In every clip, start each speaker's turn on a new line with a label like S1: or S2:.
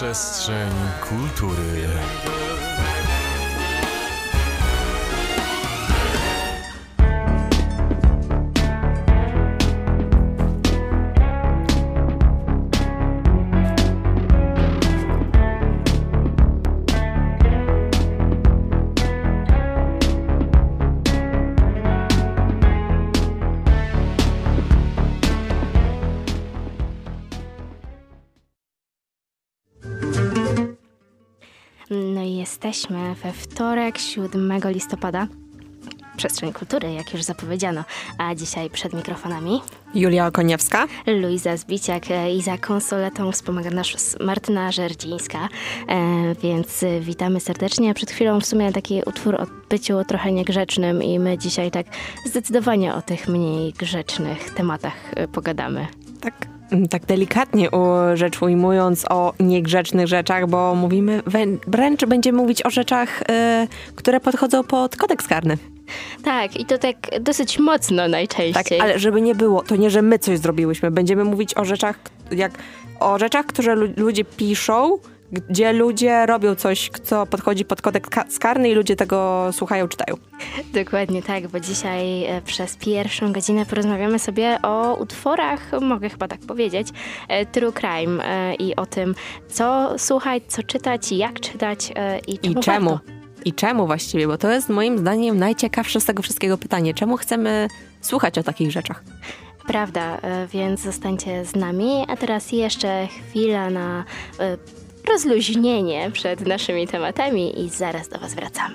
S1: Przestrzeń kultury.
S2: We wtorek 7 listopada. Przestrzeń kultury, jak już zapowiedziano. A dzisiaj przed mikrofonami
S3: Julia Okoniewska.
S2: Luiza Zbiciak i za konsoletą wspomaga nas Martyna Żerdzińska. E, więc e, witamy serdecznie. Przed chwilą w sumie taki utwór o byciu trochę niegrzecznym i my dzisiaj tak zdecydowanie o tych mniej grzecznych tematach e, pogadamy.
S3: Tak, tak delikatnie rzecz ujmując o niegrzecznych rzeczach, bo mówimy, wręcz będziemy mówić o rzeczach, e, które podchodzą pod kodeks karny.
S2: Tak, i to tak dosyć mocno najczęściej.
S3: Tak, ale żeby nie było, to nie, że my coś zrobiłyśmy. Będziemy mówić o rzeczach, jak o rzeczach, które ludzie piszą, gdzie ludzie robią coś, co podchodzi pod kodeks karny i ludzie tego słuchają, czytają.
S2: Dokładnie tak, bo dzisiaj e, przez pierwszą godzinę porozmawiamy sobie o utworach, mogę chyba tak powiedzieć, e, true crime e, i o tym, co słuchać, co czytać, jak czytać i czemu.
S3: I czemu.
S2: Warto.
S3: I czemu właściwie? Bo to jest moim zdaniem najciekawsze z tego wszystkiego pytanie. Czemu chcemy słuchać o takich rzeczach?
S2: Prawda, więc zostańcie z nami. A teraz jeszcze chwila na rozluźnienie przed naszymi tematami i zaraz do Was wracamy.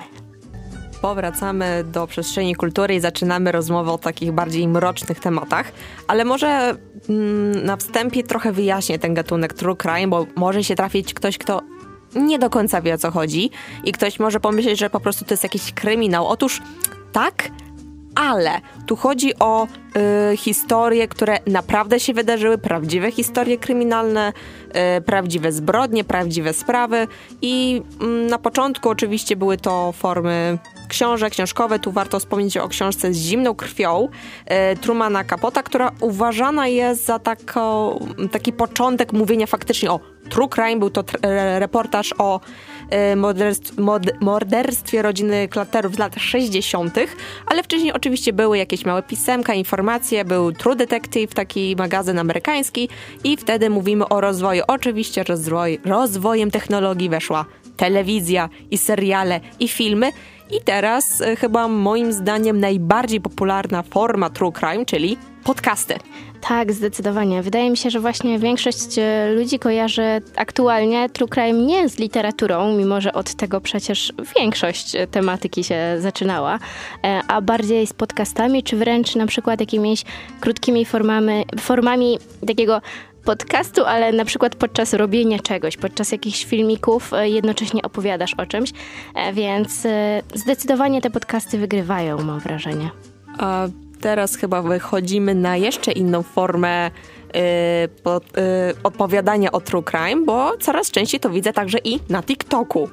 S3: Powracamy do przestrzeni kultury i zaczynamy rozmowę o takich bardziej mrocznych tematach, ale może mm, na wstępie trochę wyjaśnię ten gatunek true crime, bo może się trafić ktoś, kto nie do końca wie o co chodzi i ktoś może pomyśleć, że po prostu to jest jakiś kryminał. Otóż tak, ale tu chodzi o y, historie, które naprawdę się wydarzyły, prawdziwe historie kryminalne, y, prawdziwe zbrodnie, prawdziwe sprawy i y, na początku oczywiście były to formy książek, książkowe. Tu warto wspomnieć o książce z zimną krwią y, Trumana Capota, która uważana jest za taki początek mówienia faktycznie o true crime. Był to reportaż o Y, morderstw, morderstwie rodziny Klatterów z lat 60., ale wcześniej oczywiście były jakieś małe pisemka, informacje, był True Detective, taki magazyn amerykański i wtedy mówimy o rozwoju. Oczywiście rozwoj, rozwojem technologii weszła telewizja i seriale i filmy i teraz y, chyba moim zdaniem najbardziej popularna forma true crime, czyli podcasty.
S2: Tak, zdecydowanie. Wydaje mi się, że właśnie większość e, ludzi kojarzy aktualnie true crime nie z literaturą, mimo że od tego przecież większość e, tematyki się zaczynała, e, a bardziej z podcastami, czy wręcz na przykład jakimiś krótkimi formami, formami takiego podcastu, ale na przykład podczas robienia czegoś, podczas jakichś filmików jednocześnie opowiadasz o czymś, więc zdecydowanie te podcasty wygrywają, mam wrażenie.
S3: A teraz chyba wychodzimy na jeszcze inną formę yy, po, yy, odpowiadania o true crime, bo coraz częściej to widzę także i na TikToku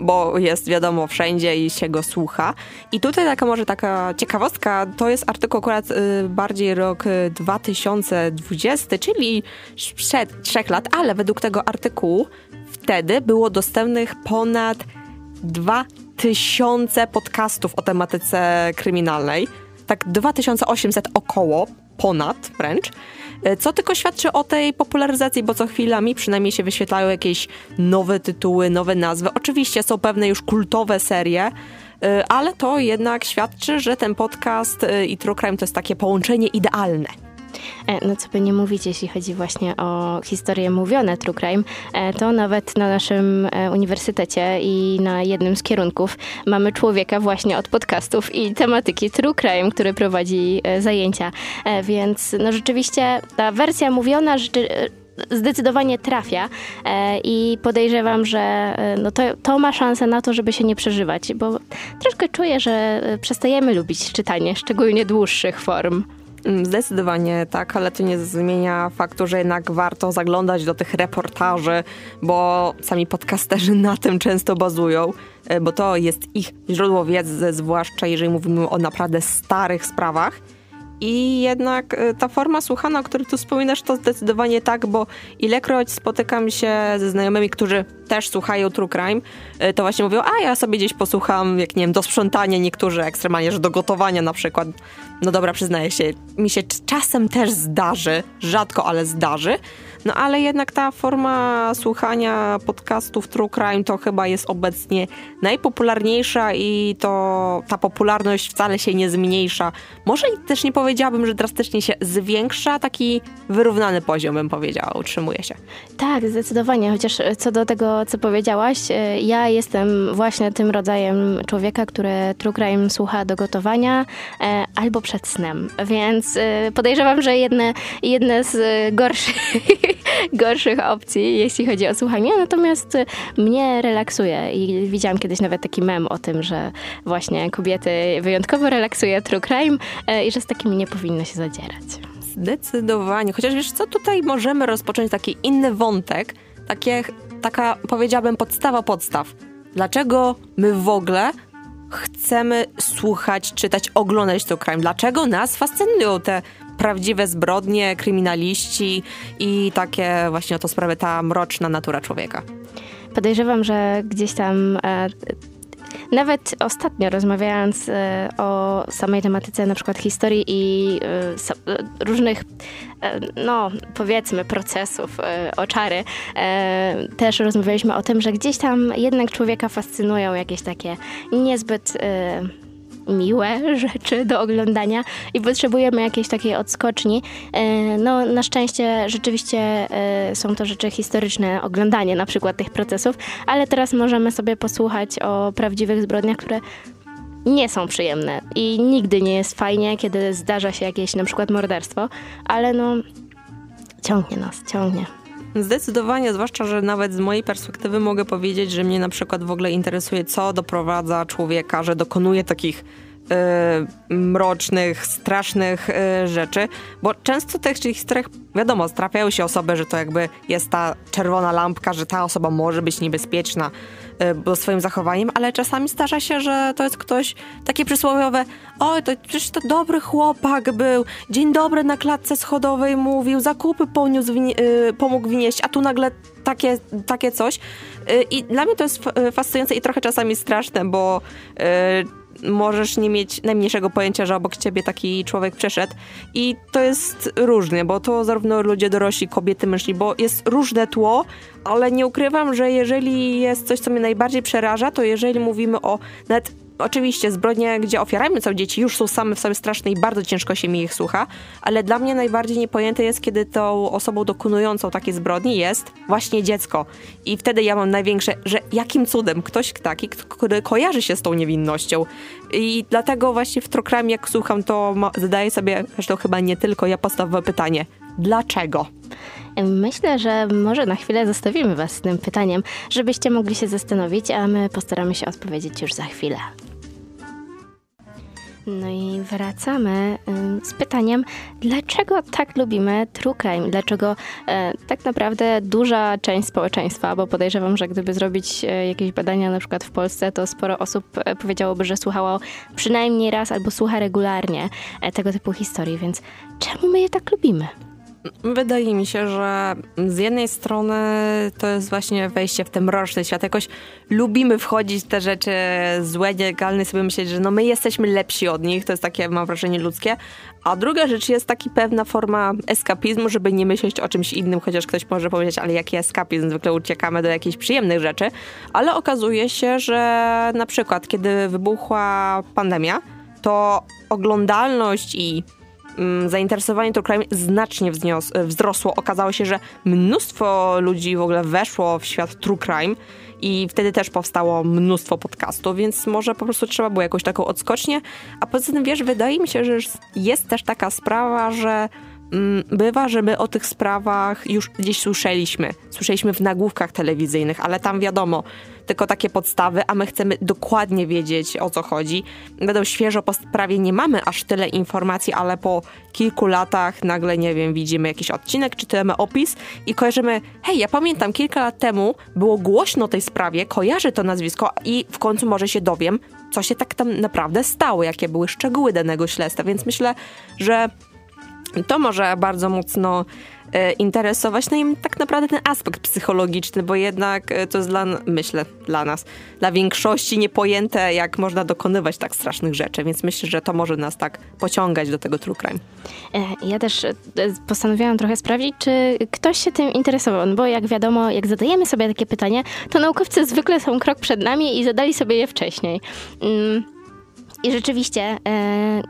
S3: bo jest wiadomo wszędzie i się go słucha. I tutaj taka może taka ciekawostka, to jest artykuł akurat y, bardziej rok 2020, czyli sprzed trzech lat, ale według tego artykułu wtedy było dostępnych ponad 2000 podcastów o tematyce kryminalnej tak 2800 około, ponad wręcz, e, co tylko świadczy o tej popularyzacji, bo co chwilami przynajmniej się wyświetlają jakieś nowe tytuły, nowe nazwy. Oczywiście są pewne już kultowe serie, e, ale to jednak świadczy, że ten podcast e, i True Crime to jest takie połączenie idealne.
S2: E, no co by nie mówić, jeśli chodzi właśnie o historie mówione True Crime, e, to nawet na naszym e, uniwersytecie i na jednym z kierunków mamy człowieka właśnie od podcastów i tematyki True Crime, który prowadzi zajęcia. Więc no rzeczywiście ta wersja mówiona zdecydowanie trafia i podejrzewam, że no to, to ma szansę na to, żeby się nie przeżywać, bo troszkę czuję, że przestajemy lubić czytanie, szczególnie dłuższych form.
S3: Mm, zdecydowanie tak, ale to nie zmienia faktu, że jednak warto zaglądać do tych reportaży, bo sami podcasterzy na tym często bazują, e, bo to jest ich źródło wiedzy, zwłaszcza jeżeli mówimy o naprawdę starych sprawach. I jednak y, ta forma słuchana, o której tu wspominasz, to zdecydowanie tak, bo ilekroć spotykam się ze znajomymi, którzy też słuchają True Crime, y, to właśnie mówią, a ja sobie gdzieś posłucham, jak nie wiem, do sprzątania niektórzy ekstremalnie, że do gotowania na przykład. No dobra, przyznaję się, mi się czasem też zdarzy, rzadko, ale zdarzy, no ale jednak ta forma słuchania podcastów True Crime to chyba jest obecnie najpopularniejsza i to ta popularność wcale się nie zmniejsza. Może też nie powiedziałabym, że drastycznie się zwiększa, taki wyrównany poziom bym powiedziała, utrzymuje się.
S2: Tak, zdecydowanie, chociaż co do tego, co powiedziałaś, e, ja jestem właśnie tym rodzajem człowieka, który True Crime słucha do gotowania e, albo przed snem, więc e, podejrzewam, że jedne, jedne z gorszych gorszych opcji, jeśli chodzi o słuchanie, natomiast mnie relaksuje i widziałam kiedyś nawet taki mem o tym, że właśnie kobiety wyjątkowo relaksuje true crime e, i że z takimi nie powinno się zadzierać.
S3: Zdecydowanie. Chociaż wiesz co, tutaj możemy rozpocząć taki inny wątek, takie, taka powiedziałabym podstawa podstaw. Dlaczego my w ogóle chcemy słuchać, czytać, oglądać to crime? Dlaczego nas fascynują te prawdziwe zbrodnie, kryminaliści i takie właśnie o to sprawę ta mroczna natura człowieka.
S2: Podejrzewam, że gdzieś tam e, nawet ostatnio rozmawiając e, o samej tematyce na przykład historii i e, e różnych, no powiedzmy procesów, oczary, też rozmawialiśmy o tym, że gdzieś tam jednak człowieka fascynują jakieś takie niezbyt miłe rzeczy do oglądania i potrzebujemy jakiejś takiej odskoczni. E, no, na szczęście rzeczywiście e, są to rzeczy historyczne, oglądanie na przykład tych procesów, ale teraz możemy sobie posłuchać o prawdziwych zbrodniach, które nie są przyjemne i nigdy nie jest fajnie, kiedy zdarza się jakieś na przykład morderstwo, ale no ciągnie nas, ciągnie.
S3: Zdecydowanie, zwłaszcza, że nawet z mojej perspektywy mogę powiedzieć, że mnie na przykład w ogóle interesuje, co doprowadza człowieka, że dokonuje takich mrocznych, strasznych y, rzeczy, bo często w tych historiach, wiadomo, trafiają się osoby, że to jakby jest ta czerwona lampka, że ta osoba może być niebezpieczna, Y, swoim zachowaniem, ale czasami zdarza się, że to jest ktoś takie przysłowiowe, oj, to przecież to dobry chłopak był, dzień dobry na klatce schodowej mówił, zakupy poniósł, y, pomógł wnieść, a tu nagle takie, takie coś. Y, I dla mnie to jest fascynujące i trochę czasami straszne, bo możesz nie mieć najmniejszego pojęcia, że obok ciebie taki człowiek przeszedł. I to jest różnie, bo to zarówno ludzie dorośli, kobiety, mężczyźni, bo jest różne tło, ale nie ukrywam, że jeżeli jest coś, co mnie najbardziej przeraża, to jeżeli mówimy o nawet Oczywiście zbrodnie, gdzie ofiarami są dzieci, już są same w sobie straszne i bardzo ciężko się mi ich słucha, ale dla mnie najbardziej niepojęte jest, kiedy tą osobą dokonującą takie zbrodni jest właśnie dziecko. I wtedy ja mam największe, że jakim cudem ktoś taki, który kojarzy się z tą niewinnością. I dlatego właśnie w Trokram, jak słucham, to zadaję sobie, zresztą chyba nie tylko ja, podstawowe pytanie. Dlaczego?
S2: Myślę, że może na chwilę zostawimy Was z tym pytaniem, żebyście mogli się zastanowić, a my postaramy się odpowiedzieć już za chwilę. No i wracamy z pytaniem, dlaczego tak lubimy true crime? Dlaczego e, tak naprawdę duża część społeczeństwa, bo podejrzewam, że gdyby zrobić e, jakieś badania na przykład w Polsce, to sporo osób e, powiedziałoby, że słuchało przynajmniej raz albo słucha regularnie tego typu historii, więc czemu my je tak lubimy?
S3: Wydaje mi się, że z jednej strony to jest właśnie wejście w ten mroczny świat. Jakoś lubimy wchodzić w te rzeczy złe, nielegalne, sobie myśleć, że no my jesteśmy lepsi od nich. To jest takie, mam wrażenie, ludzkie. A druga rzecz jest taki pewna forma eskapizmu, żeby nie myśleć o czymś innym, chociaż ktoś może powiedzieć, ale jaki eskapizm? Zwykle uciekamy do jakichś przyjemnych rzeczy. Ale okazuje się, że na przykład, kiedy wybuchła pandemia, to oglądalność i zainteresowanie true crime znacznie wzrosło. Okazało się, że mnóstwo ludzi w ogóle weszło w świat true crime i wtedy też powstało mnóstwo podcastów, więc może po prostu trzeba było jakąś taką odskocznię. A poza tym, wiesz, wydaje mi się, że jest też taka sprawa, że mm, bywa, że my o tych sprawach już gdzieś słyszeliśmy. Słyszeliśmy w nagłówkach telewizyjnych, ale tam wiadomo, tylko takie podstawy, a my chcemy dokładnie wiedzieć o co chodzi. Będą świeżo po sprawie nie mamy aż tyle informacji, ale po kilku latach nagle, nie wiem, widzimy jakiś odcinek, czytamy opis i kojarzymy, hej, ja pamiętam kilka lat temu było głośno o tej sprawie, kojarzę to nazwisko i w końcu może się dowiem, co się tak tam naprawdę stało, jakie były szczegóły danego śledztwa. Więc myślę, że to może bardzo mocno interesować. No i tak naprawdę ten aspekt psychologiczny, bo jednak e, to jest dla, myślę, dla nas, dla większości niepojęte, jak można dokonywać tak strasznych rzeczy, więc myślę, że to może nas tak pociągać do tego true crime.
S2: E, ja też postanowiłam trochę sprawdzić, czy ktoś się tym interesował, no bo jak wiadomo, jak zadajemy sobie takie pytania, to naukowcy zwykle są krok przed nami i zadali sobie je wcześniej. Mm. I rzeczywiście e,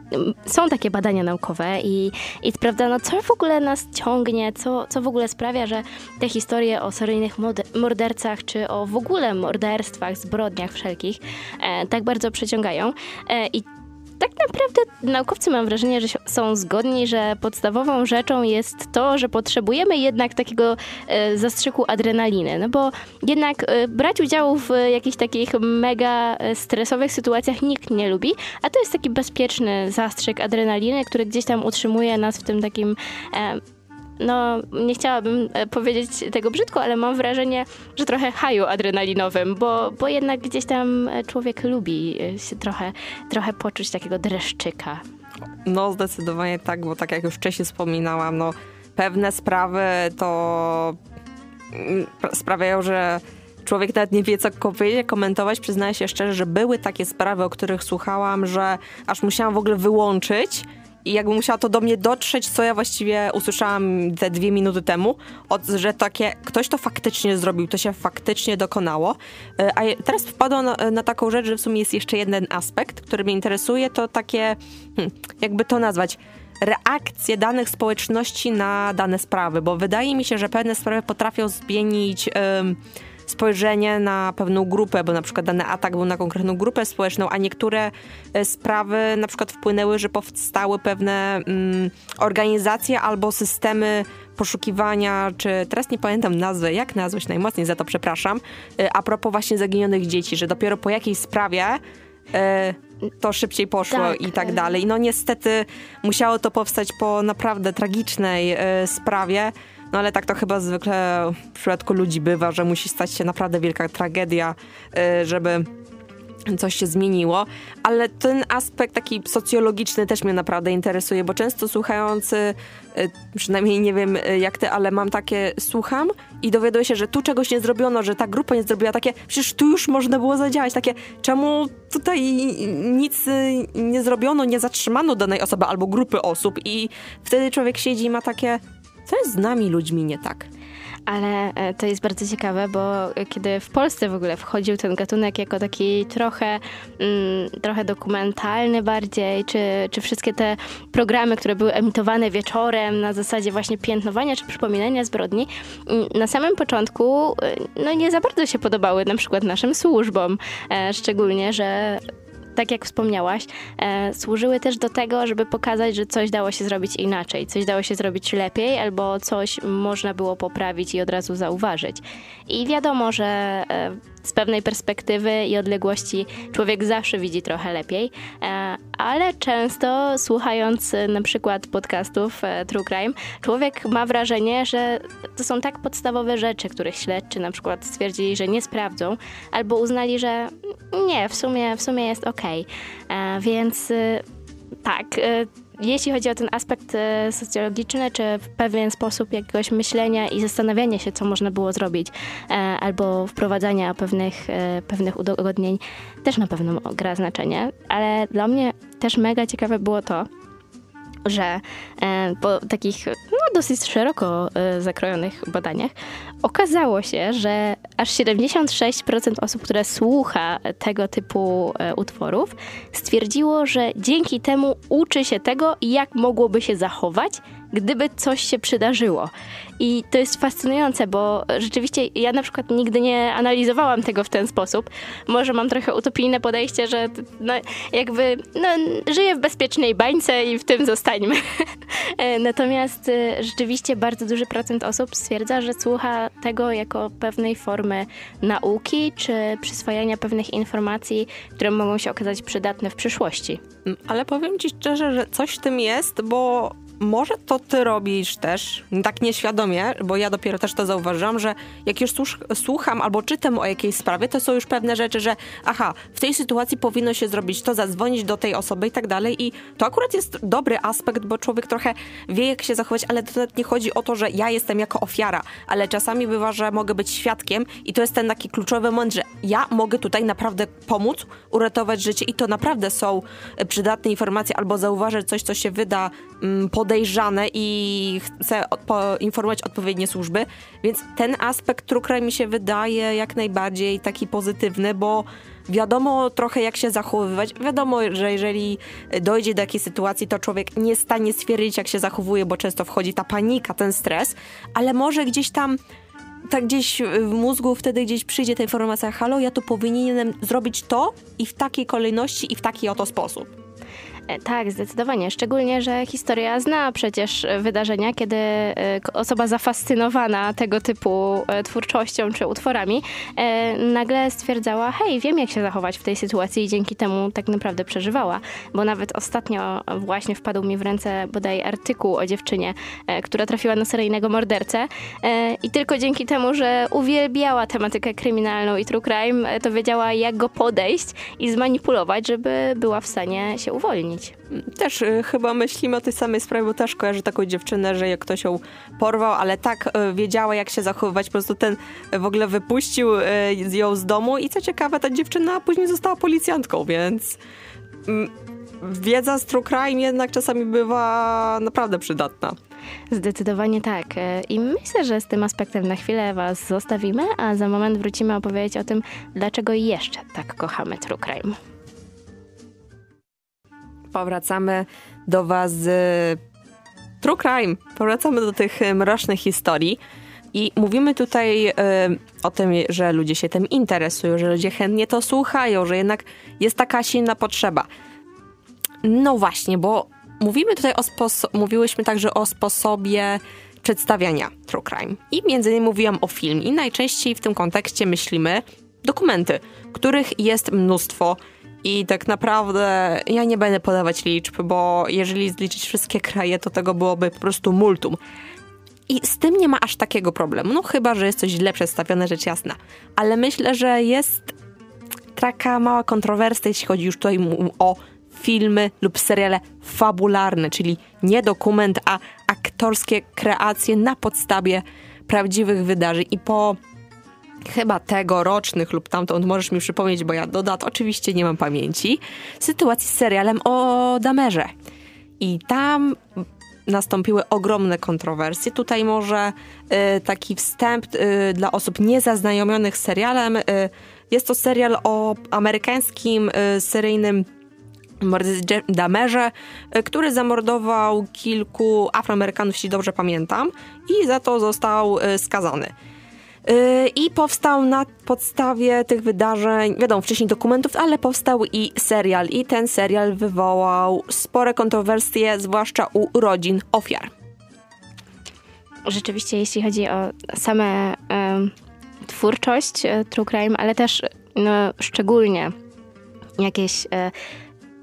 S2: są takie badania naukowe i, i sprawdzano, co w ogóle nas ciągnie, co, co w ogóle sprawia, że te historie o seryjnych mordercach, czy o w ogóle morderstwach, zbrodniach wszelkich e, tak bardzo przyciągają. E, I tak naprawdę naukowcy mam wrażenie, że są zgodni, że podstawową rzeczą jest to, że potrzebujemy jednak takiego e, zastrzyku adrenaliny. No bo jednak e, brać udział w jakichś takich mega e, stresowych sytuacjach nikt nie lubi, a to jest taki bezpieczny zastrzyk adrenaliny, który gdzieś tam utrzymuje nas w tym takim no nie chciałabym e, powiedzieć tego brzydko, ale mam wrażenie, że trochę haju adrenalinowym, bo, bo jednak gdzieś tam e, człowiek lubi e, się trochę, trochę poczuć takiego dreszczyka.
S3: No zdecydowanie tak, bo tak jak już wcześniej wspominałam, no pewne sprawy to mm, sprawiają, że człowiek nawet nie wie, co powiedzieć, komentować. Przyznaję się szczerze, że były takie sprawy, o których słuchałam, że aż musiałam w ogóle wyłączyć i jakby musiała to do mnie dotrzeć, co ja właściwie usłyszałam te dwie minuty temu, od, że takie, ktoś to faktycznie zrobił, to się faktycznie dokonało. E, a teraz wpadłam na, na, taką rzecz, że w sumie jest jeszcze jeden aspekt, który mnie interesuje, to takie, hmm, jakby to nazwać, reakcje danych społeczności na dane sprawy, bo wydaje mi się, że pewne sprawy potrafią zmienić spojrzenie na pewną grupę, bo na przykład dany atak był na konkretną grupę społeczną, a niektóre e, sprawy na przykład wpłynęły, że powstały pewne mm, organizacje albo systemy poszukiwania, czy teraz nie pamiętam nazwy, jak nazwać najmocniej, za to przepraszam, e, a propos właśnie zaginionych dzieci, że dopiero po jakiejś sprawie e, to szybciej poszło tak. i tak dalej. No niestety musiało to powstać po naprawdę tragicznej sprawie, no ale tak to chyba zwykle w przypadku ludzi bywa, że musi stać się naprawdę wielka tragedia, y, żeby coś się zmieniło, ale ten aspekt taki socjologiczny też mnie naprawdę interesuje, bo często słuchający, y, przynajmniej nie wiem y, jak ty, ale mam takie, słucham i dowiaduję się, że tu czegoś nie zrobiono, że ta grupa nie zrobiła takie, przecież tu już można było zadziałać, takie, czemu tutaj nic nie zrobiono, nie zatrzymano danej osoby albo grupy osób? I wtedy człowiek siedzi i ma takie, co jest z nami ludźmi nie tak?
S2: Ale e, to jest bardzo ciekawe, bo kiedy w Polsce w ogóle wchodził ten gatunek jako taki trochę, mm, trochę dokumentalny bardziej, czy, czy wszystkie te programy, które były emitowane wieczorem na zasadzie właśnie piętnowania czy przypominania zbrodni, mm, na samym początku e, no nie za bardzo się podobały na przykład naszym służbom. E, szczególnie, że tak jak wspomniałaś, e, służyły też do tego, żeby pokazać, że coś dało się zrobić inaczej, coś dało się zrobić lepiej, albo coś można było poprawić i od razu zauważyć. I wiadomo, że e, z pewnej perspektywy i odległości człowiek zawsze widzi trochę lepiej, e, ale często słuchając na przykład podcastów e, True Crime, człowiek ma wrażenie, że to są tak podstawowe rzeczy, których śledczy na przykład stwierdzili, że nie sprawdzą, albo uznali, że nie, w sumie, w sumie jest ok. E, więc tak, jeśli chodzi o ten aspekt e, socjologiczny, czy w pewien sposób jakiegoś myślenia i zastanawiania się, co można było zrobić, e, albo wprowadzania pewnych, e, pewnych udogodnień, też na pewno gra znaczenie. Ale dla mnie też mega ciekawe było to, że po takich no, dosyć szeroko zakrojonych badaniach okazało się, że aż 76% osób, które słucha tego typu e, utworów, stwierdziło, że dzięki temu uczy się tego, jak mogłoby się zachować, gdyby coś się przydarzyło. I to jest fascynujące, bo rzeczywiście ja na przykład nigdy nie analizowałam tego w ten sposób. Może mam trochę utopijne podejście, że no, jakby no, żyję w bezpiecznej bańce i w tym zostańmy. Natomiast e, rzeczywiście bardzo duży procent osób stwierdza, że słucha tego jako pewnej formy nauki czy przyswajania pewnych informacji, które mogą się okazać przydatne w przyszłości.
S3: Ale powiem ci szczerze, że coś w tym jest, bo może to ty robisz też, tak nieświadomie, bo ja dopiero też to zauważyłam, że jak już słucham albo czytam o jakiejś sprawie, to są już pewne rzeczy, że aha, w tej sytuacji powinno się zrobić to, zadzwonić do tej osoby i tak dalej. I to akurat jest dobry aspekt, bo człowiek trochę wie, jak się zachować, ale to nie chodzi o to, że ja jestem jako ofiara, ale czasami bywa, że mogę być świadkiem i to jest ten taki kluczowy moment, że ja mogę tutaj naprawdę pomóc, uratować życie i to naprawdę są przydatne informacje albo zauważyć coś, co się wyda mm, podejrzane i chcę poinformować odpowiednie służby, więc ten aspekt true crime mi się wydaje jak najbardziej taki pozytywny, bo wiadomo trochę jak się zachowywać. Wiadomo, że jeżeli dojdzie do jakiejś sytuacji, to człowiek nie stanie stwierdzić, jak się zachowuje, bo często wchodzi ta panika, ten stres, ale może gdzieś tam tak gdzieś w mózgu wtedy gdzieś przyjdzie ta informacja, halo, ja tu powinienem zrobić to i w takiej kolejności i w taki oto sposób.
S2: E, tak, zdecydowanie. Szczególnie, że historia zna przecież wydarzenia, kiedy e, osoba zafascynowana tego typu e, twórczością czy utworami nagle stwierdzała, hej, wiem jak się zachować w tej sytuacji i dzięki temu tak naprawdę przeżywała. Bo nawet ostatnio właśnie wpadł mi w ręce bodaj artykuł o dziewczynie, która trafiła na seryjnego mordercę i tylko dzięki temu, że uwielbiała tematykę kryminalną i true crime, to wiedziała jak go podejść i zmanipulować, żeby była w stanie się uwolnić.
S3: Też y, chyba myślimy o tej samej sprawie, bo też kojarzę taką dziewczynę, że jak ktoś ją porwał, ale tak y, wiedziała, jak się zachowywać, po prostu ten w ogóle wypuścił y, ją z domu i co ciekawe, ta dziewczyna później została policjantką, więc mm, wiedza z true crime jednak czasami bywa naprawdę przydatna.
S2: Zdecydowanie tak. I myślę, że z tym aspektem na chwilę Was zostawimy, a za moment wrócimy opowiedzieć o tym, dlaczego jeszcze tak kochamy true crime
S3: powracamy do Was z True Crime. Powracamy do tych mrocznych historii. I mówimy tutaj y, o tym, że ludzie się tym interesują, że ludzie chętnie to słuchają, że jednak jest taka silna potrzeba. No właśnie, bo mówimy tutaj o mówiłyśmy także o sposobie przedstawiania true crime. I między innymi mówiłam o film. I najczęściej w tym kontekście myślimy dokumenty, których jest mnóstwo i tak naprawdę ja nie będę podawać liczb, bo jeżeli zliczyć wszystkie kraje, to tego byłoby po prostu multum. I z tym nie ma aż takiego problemu, no chyba, że jest coś źle przedstawione, rzecz jasna. Ale myślę, że jest taka mała kontrowersja, jeśli chodzi już tutaj o filmy lub seriale fabularne, czyli nie dokument, a aktorskie kreacje na podstawie prawdziwych wydarzeń. I po chyba tegorocznych lub tamtąd, możesz mi przypomnieć, bo ja do dat oczywiście nie mam pamięci, sytuacji z serialem o Damerze. I tam nastąpiły ogromne kontrowersje. Tutaj może y, taki wstęp y, dla osób niezaznajomionych z serialem. Y, jest to serial o amerykańskim y, seryjnym Damerze, y, który zamordował kilku Afroamerykanów, jeśli dobrze pamiętam, i za to został y, skazany. Yy, I powstał na podstawie tych wydarzeń, wiadomo, wcześniej dokumentów, ale powstał i serial. I ten serial wywołał spore kontrowersje, zwłaszcza u rodzin ofiar.
S2: Rzeczywiście, jeśli chodzi o same twórczość e, True Crime, ale też no, szczególnie jakieś e,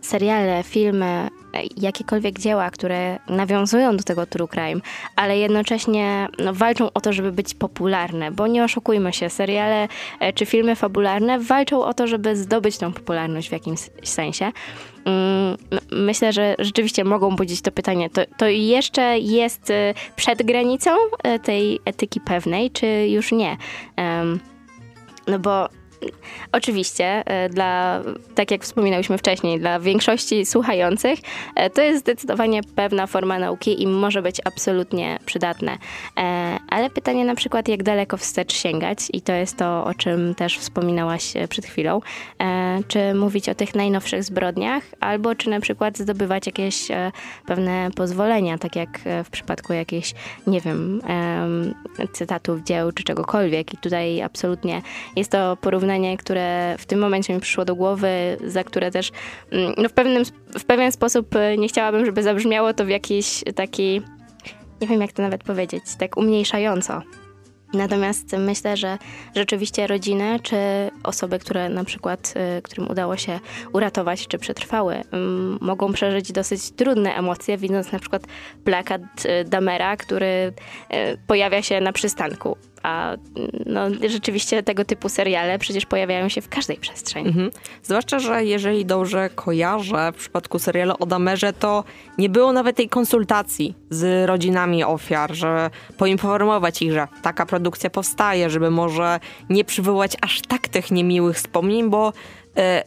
S2: seriale, filmy, jakiekolwiek dzieła, które nawiązują do tego true crime, ale jednocześnie no, walczą o to, żeby być popularne, bo nie oszukujmy się, seriale e, czy filmy fabularne walczą o to, żeby zdobyć tą popularność w jakimś sensie. Mm, myślę, że rzeczywiście mogą budzić to pytanie, to, to jeszcze jest e, przed granicą e, tej etyki pewnej, czy już nie? No bo Oczywiście, e, dla, tak jak wspominałyśmy wcześniej, dla większości słuchających e, to jest zdecydowanie pewna forma nauki i może być absolutnie przydatne. E, ale pytanie na przykład, jak daleko wstecz sięgać i to jest to, o czym też wspominałaś przed chwilą. Czy mówić o tych najnowszych zbrodniach, albo czy na przykład zdobywać jakieś pewne pozwolenia, tak jak w przypadku jakichś, nie wiem, cytatów dzieł czy czegokolwiek. I tutaj absolutnie jest to porównanie porównanie, które w tym momencie mi przyszło do głowy, za które też mm, no w, pewnym, w pewien sposób e, nie chciałabym, żeby zabrzmiało to w jakiś taki, nie wiem jak to nawet powiedzieć, tak umniejszająco. Natomiast myślę, że rzeczywiście rodziny, czy osoby, które na przykład, y, którym udało się uratować, czy przetrwały, mogą przeżyć dosyć trudne emocje, widząc na przykład plakat y, Damera, który pojawia się na przystanku a no, rzeczywiście tego typu seriale przecież pojawiają się w każdej przestrzeni. Mhm.
S3: Zwłaszcza, że jeżeli dobrze kojarzę w przypadku serialu o Damerze, to nie było nawet tej konsultacji z rodzinami ofiar, że poinformować ich, że taka produkcja powstaje, żeby może nie przywołać aż tak tych niemiłych wspomnień, bo e,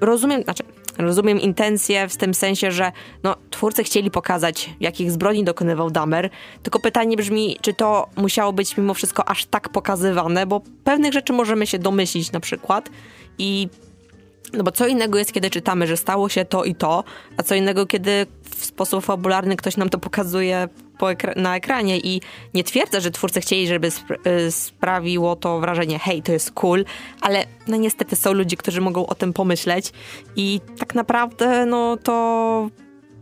S3: rozumiem, znaczy Rozumiem intencje w tym sensie, że no, twórcy chcieli pokazać, jakich zbrodni dokonywał Damer, tylko pytanie brzmi, czy to musiało być mimo wszystko aż tak pokazywane, bo pewnych rzeczy możemy się domyślić na przykład i no bo co innego jest, kiedy czytamy, że stało się to i to, a co innego, kiedy w sposób fabularny ktoś nam to pokazuje ekra na ekranie i nie twierdzę, że twórcy chcieli, żeby y, sprawiło to wrażenie, hej, to jest cool, ale no niestety są ludzie, którzy mogą o tym pomyśleć i tak naprawdę no to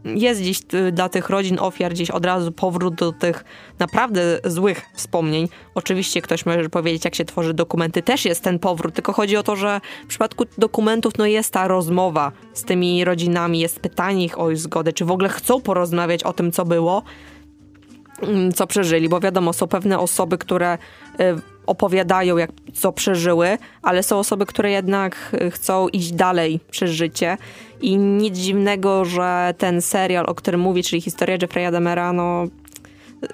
S3: jest gdzieś y, dla tych rodzin ofiar gdzieś od razu powrót do tych naprawdę złych wspomnień. Oczywiście ktoś może powiedzieć, jak się tworzy dokumenty, też jest ten powrót, tylko chodzi o to, że w przypadku dokumentów no jest ta rozmowa z tymi rodzinami, jest pytanie ich o zgodę, czy w ogóle chcą porozmawiać o tym, co było, mm, co przeżyli, bo wiadomo, są pewne osoby, które y, opowiadają, jak, co przeżyły, ale są osoby, które jednak chcą iść dalej przez życie. I nic dziwnego, że ten serial, o którym mówi, czyli historia Jeffrey'a Demera, no, yy,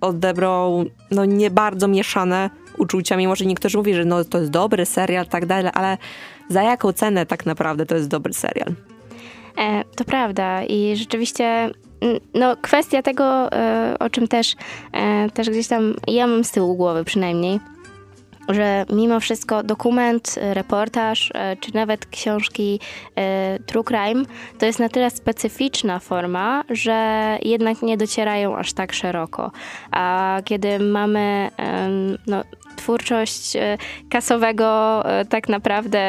S3: odebrał no, nie bardzo mieszane uczucia, mimo że niektórzy mówią, że no, to jest dobry serial, tak dalej, ale za jaką cenę tak naprawdę to jest dobry serial?
S2: E, to prawda i rzeczywiście no, kwestia tego, e, o czym też, e, też gdzieś tam ja mam z tyłu głowy przynajmniej, że mimo wszystko dokument, reportaż, e, czy nawet książki True Crime to jest na tyle specyficzna forma, że jednak nie docierają aż tak szeroko. A kiedy mamy no, twórczość kasowego, tak naprawdę,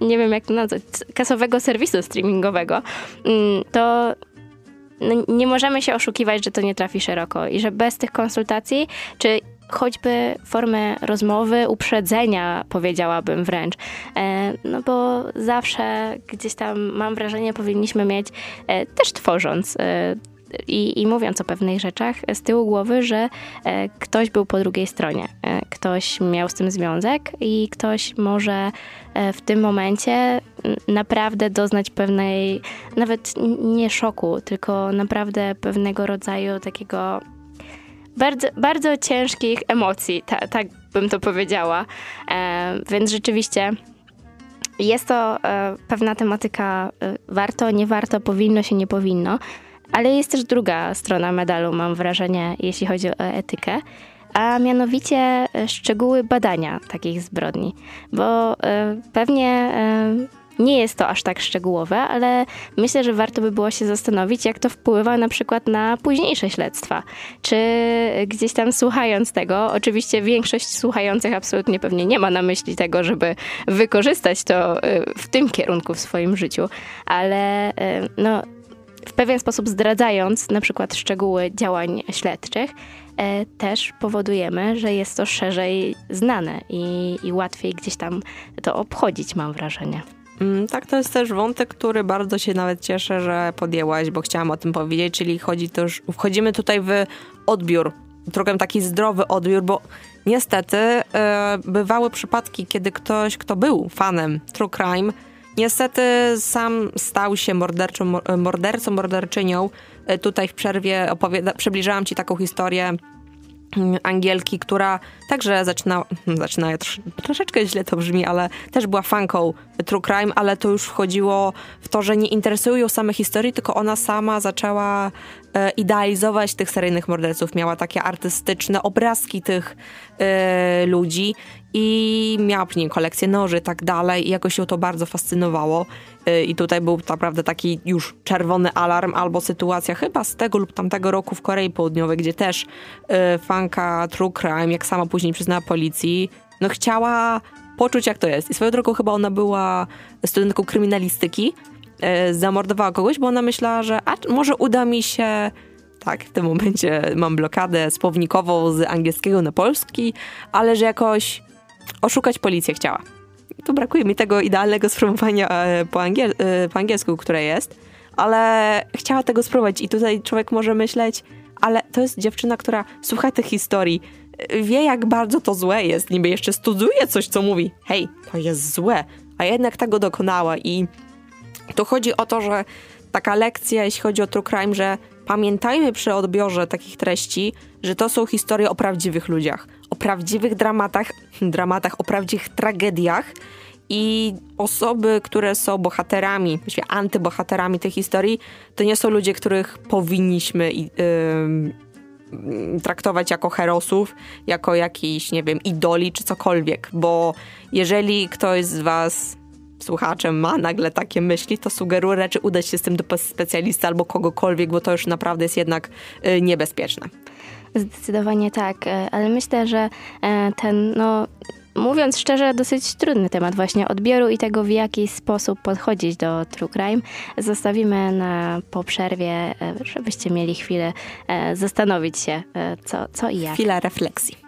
S2: nie wiem jak to nazwać, kasowego serwisu streamingowego, mm, to no, nie możemy się oszukiwać, że to nie trafi szeroko i że bez tych konsultacji, czy choćby formy rozmowy, uprzedzenia, powiedziałabym wręcz. E, no bo zawsze gdzieś tam mam wrażenie, powinniśmy mieć, e, też tworząc e, i, i, mówiąc o pewnych rzeczach z tyłu głowy, że e, ktoś był po drugiej stronie, e, ktoś miał z tym związek i ktoś może e, w tym momencie naprawdę doznać pewnej, nawet nie szoku, tylko naprawdę pewnego rodzaju takiego bardzo, bardzo ciężkich emocji, ta, tak bym to powiedziała. Więc rzeczywiście. Jest to pewna tematyka, warto, nie warto, powinno się, nie powinno. Ale jest też druga strona medalu, mam wrażenie, jeśli chodzi o etykę, a mianowicie e, szczegóły badania takich zbrodni, bo e, pewnie e, nie jest to aż tak szczegółowe, ale myślę, że warto by było się zastanowić, jak to wpływa na przykład na późniejsze śledztwa. Czy gdzieś tam słuchając tego, oczywiście większość słuchających absolutnie pewnie nie ma na myśli tego, żeby wykorzystać to w tym kierunku w swoim życiu, ale no w pewien sposób zdradzając na przykład szczegóły działań śledczych, e, też powodujemy, że jest to szerzej znane i, i łatwiej gdzieś tam to obchodzić, mam wrażenie.
S3: Mm, tak, to jest też wątek, który bardzo się nawet cieszę, że podjęłaś, bo chciałam o tym powiedzieć, czyli chodzi też, wchodzimy tutaj w odbiór, trochę taki zdrowy odbiór, bo niestety e, bywały przypadki, kiedy ktoś, kto był fanem true crime, Niestety sam stał się morderczą, mordercą, morderczynią. E, tutaj w przerwie przybliżałam ci taką historię Angielki, która także zaczyna, zaczyna troszeczkę źle to brzmi, ale też była fanką true crime, ale to już wchodziło w to, że nie interesują ją same historie, tylko ona sama zaczęła e, idealizować tych seryjnych morderców. Miała takie artystyczne obrazki tych e, ludzi i miała później kolekcję noży i tak dalej i jakoś ją to bardzo fascynowało y, i tutaj był naprawdę taki już czerwony alarm albo sytuacja chyba z tego lub tamtego roku w Korei Południowej, gdzie też y, fanka True Crime, jak sama później przyznała policji, no chciała poczuć jak to jest. I swoją drogą chyba ona była studentką kryminalistyki, y, zamordowała kogoś, bo ona myślała, że a może uda mi się tak, w tym momencie mam blokadę słownikową z angielskiego na polski, ale że jakoś oszukać policję chciała. Tu brakuje mi tego idealnego sformułowania e, po, angiel e, po angielsku, które jest, ale chciała tego spróbować i tutaj człowiek może myśleć, ale to jest dziewczyna, która słucha tych historii, e, wie jak bardzo to złe jest, niby jeszcze studiuje coś, co mówi, hej, to jest złe, a jednak tego dokonała i tu chodzi o to, że taka lekcja, jeśli chodzi o true crime, że pamiętajmy przy odbiorze takich treści, że to są historie o prawdziwych ludziach, o prawdziwych dramatach, dramatach, o prawdziwych tragediach i osoby, które są bohaterami, właściwie antybohaterami tej historii, to nie są ludzie, których powinniśmy yy, traktować jako herosów, jako jakiś, nie wiem, idoli czy cokolwiek, bo jeżeli ktoś z was słuchaczem ma nagle takie myśli, to sugeruję raczej udać się z tym do specjalisty albo kogokolwiek, bo to już naprawdę jest jednak y, niebezpieczne.
S2: Zdecydowanie tak, e, ale myślę, że e, ten, no, mówiąc szczerze, dosyć trudny temat właśnie odbioru i tego, w jaki sposób podchodzić do true crime, zostawimy na po przerwie, e, żebyście mieli chwilę zastanowić się, co, co i jak.
S3: Chwila refleksji.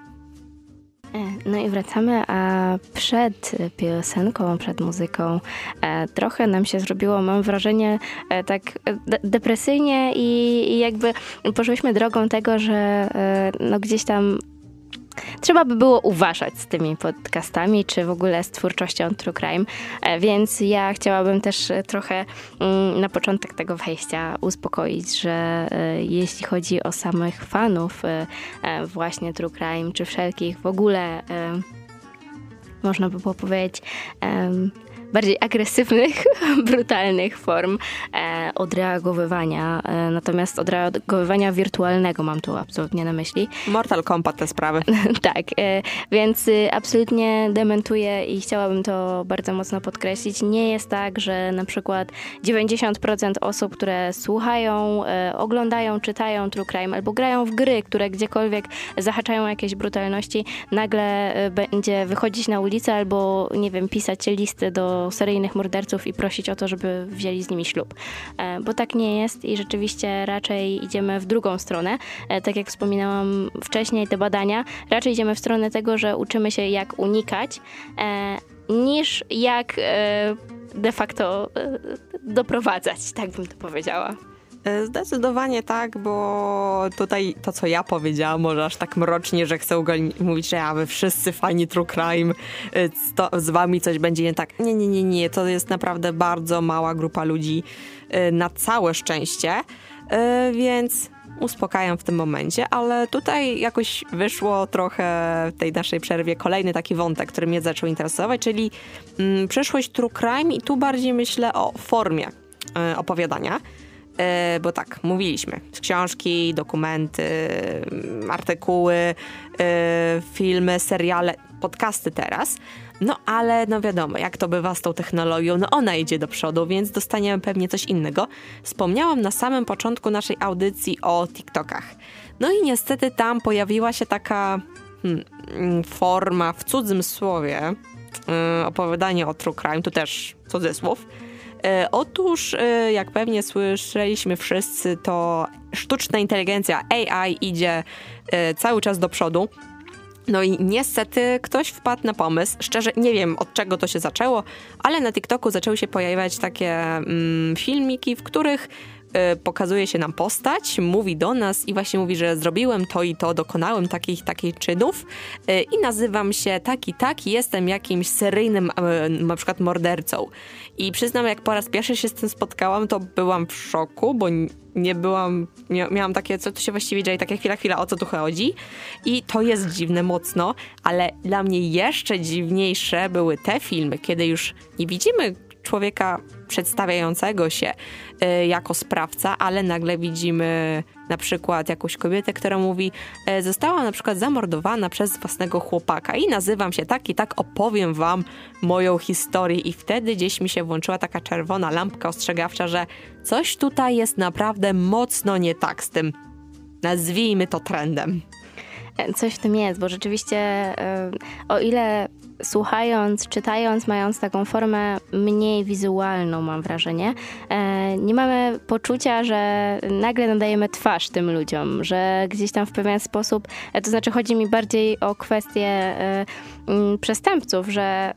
S2: E, no i wracamy, a przed piosenką, przed muzyką e, trochę nam się zrobiło, mam wrażenie, e, tak depresyjnie i, i jakby poszłyśmy drogą tego, że no gdzieś tam trzeba by było uważać z tymi podcastami, czy w ogóle z twórczością True Crime, e, więc ja chciałabym też e, trochę mm, na początek tego wejścia uspokoić, że e, jeśli chodzi o samych fanów właśnie True Crime, czy wszelkich w ogóle można by było powiedzieć bardziej agresywnych, brutalnych form e, odreagowywania, e, natomiast odreagowywania wirtualnego mam tu absolutnie na myśli.
S3: Mortal Kombat te sprawy.
S2: tak, e, więc y, absolutnie dementuję i chciałabym to bardzo mocno podkreślić. Nie jest tak, że na przykład 90% osób, które słuchają, oglądają, czytają True Crime albo grają w gry, które gdziekolwiek zahaczają jakieś brutalności, nagle będzie wychodzić na ulicę albo, nie wiem, pisać listy do seryjnych morderców i prosić o to, żeby wzięli z nimi ślub. E, bo tak nie jest i rzeczywiście raczej idziemy w drugą stronę. E, tak jak wspominałam wcześniej, te badania, raczej idziemy w stronę tego, że uczymy się jak unikać, e, niż jak de facto doprowadzać, tak bym to powiedziała.
S3: E, zdecydowanie tak, bo tutaj to, co ja powiedziałam, może aż tak mrocznie, że chcę mówić, że ja wy wszyscy fani true crime, e, z wami coś będzie nie tak. Nie, nie, nie, nie. To jest naprawdę bardzo mała grupa ludzi e, na całe szczęście, więc uspokajam w tym momencie, ale tutaj jakoś wyszło trochę w tej naszej przerwie kolejny taki wątek, który mnie zaczął interesować, czyli mm, przyszłość true crime i tu bardziej myślę o formie opowiadania. E, bo tak, mówiliśmy, książki, dokumenty, mm, artykuły, e, filmy, seriale, podcasty teraz. No ale no wiadomo, jak to bywa z tą technologią, no ona idzie do przodu, więc dostaniemy pewnie coś innego. Wspomniałam na samym początku naszej audycji o TikTokach. No i niestety tam pojawiła się taka hmm, mm, forma w cudzym słowie, yy, opowiadanie o true crime, tu też cudzysłów, E, otóż, e, jak pewnie słyszeliśmy wszyscy, to sztuczna inteligencja AI idzie e, cały czas do przodu. No i niestety ktoś wpadł na pomysł, szczerze nie wiem od czego to się zaczęło, ale na TikToku zaczęły się pojawiać takie mm, filmiki, w których pokazuje się nam postać, mówi do nas i właśnie mówi, że zrobiłem to i to, dokonałem takich takich czynów y, i nazywam się tak i tak, jestem jakimś seryjnym y, na przykład mordercą. I przyznam, jak po raz pierwszy się z tym spotkałam, to byłam w szoku, bo nie byłam, miałam takie, co tu się właściwie dzieje, takie chwila, chwila, o co tu chodzi. I to jest dziwne mocno, ale dla mnie jeszcze dziwniejsze były te filmy, kiedy już nie widzimy człowieka przedstawiającego się y, jako sprawca, ale nagle widzimy na przykład jakąś kobietę, która mówi, e, została na przykład zamordowana przez własnego chłopaka i nazywam się tak i tak, opowiem wam moją historię i wtedy gdzieś mi się włączyła taka czerwona lampka ostrzegawcza, że coś tutaj jest naprawdę mocno nie tak z tym, nazwijmy to trendem.
S2: Coś w tym jest, bo rzeczywiście o ile słuchając, czytając, mając taką formę mniej wizualną, mam wrażenie, e, nie mamy poczucia, że nagle nadajemy twarz tym ludziom, że gdzieś tam w pewien sposób, e, to znaczy chodzi mi bardziej o kwestię e, przestępców, że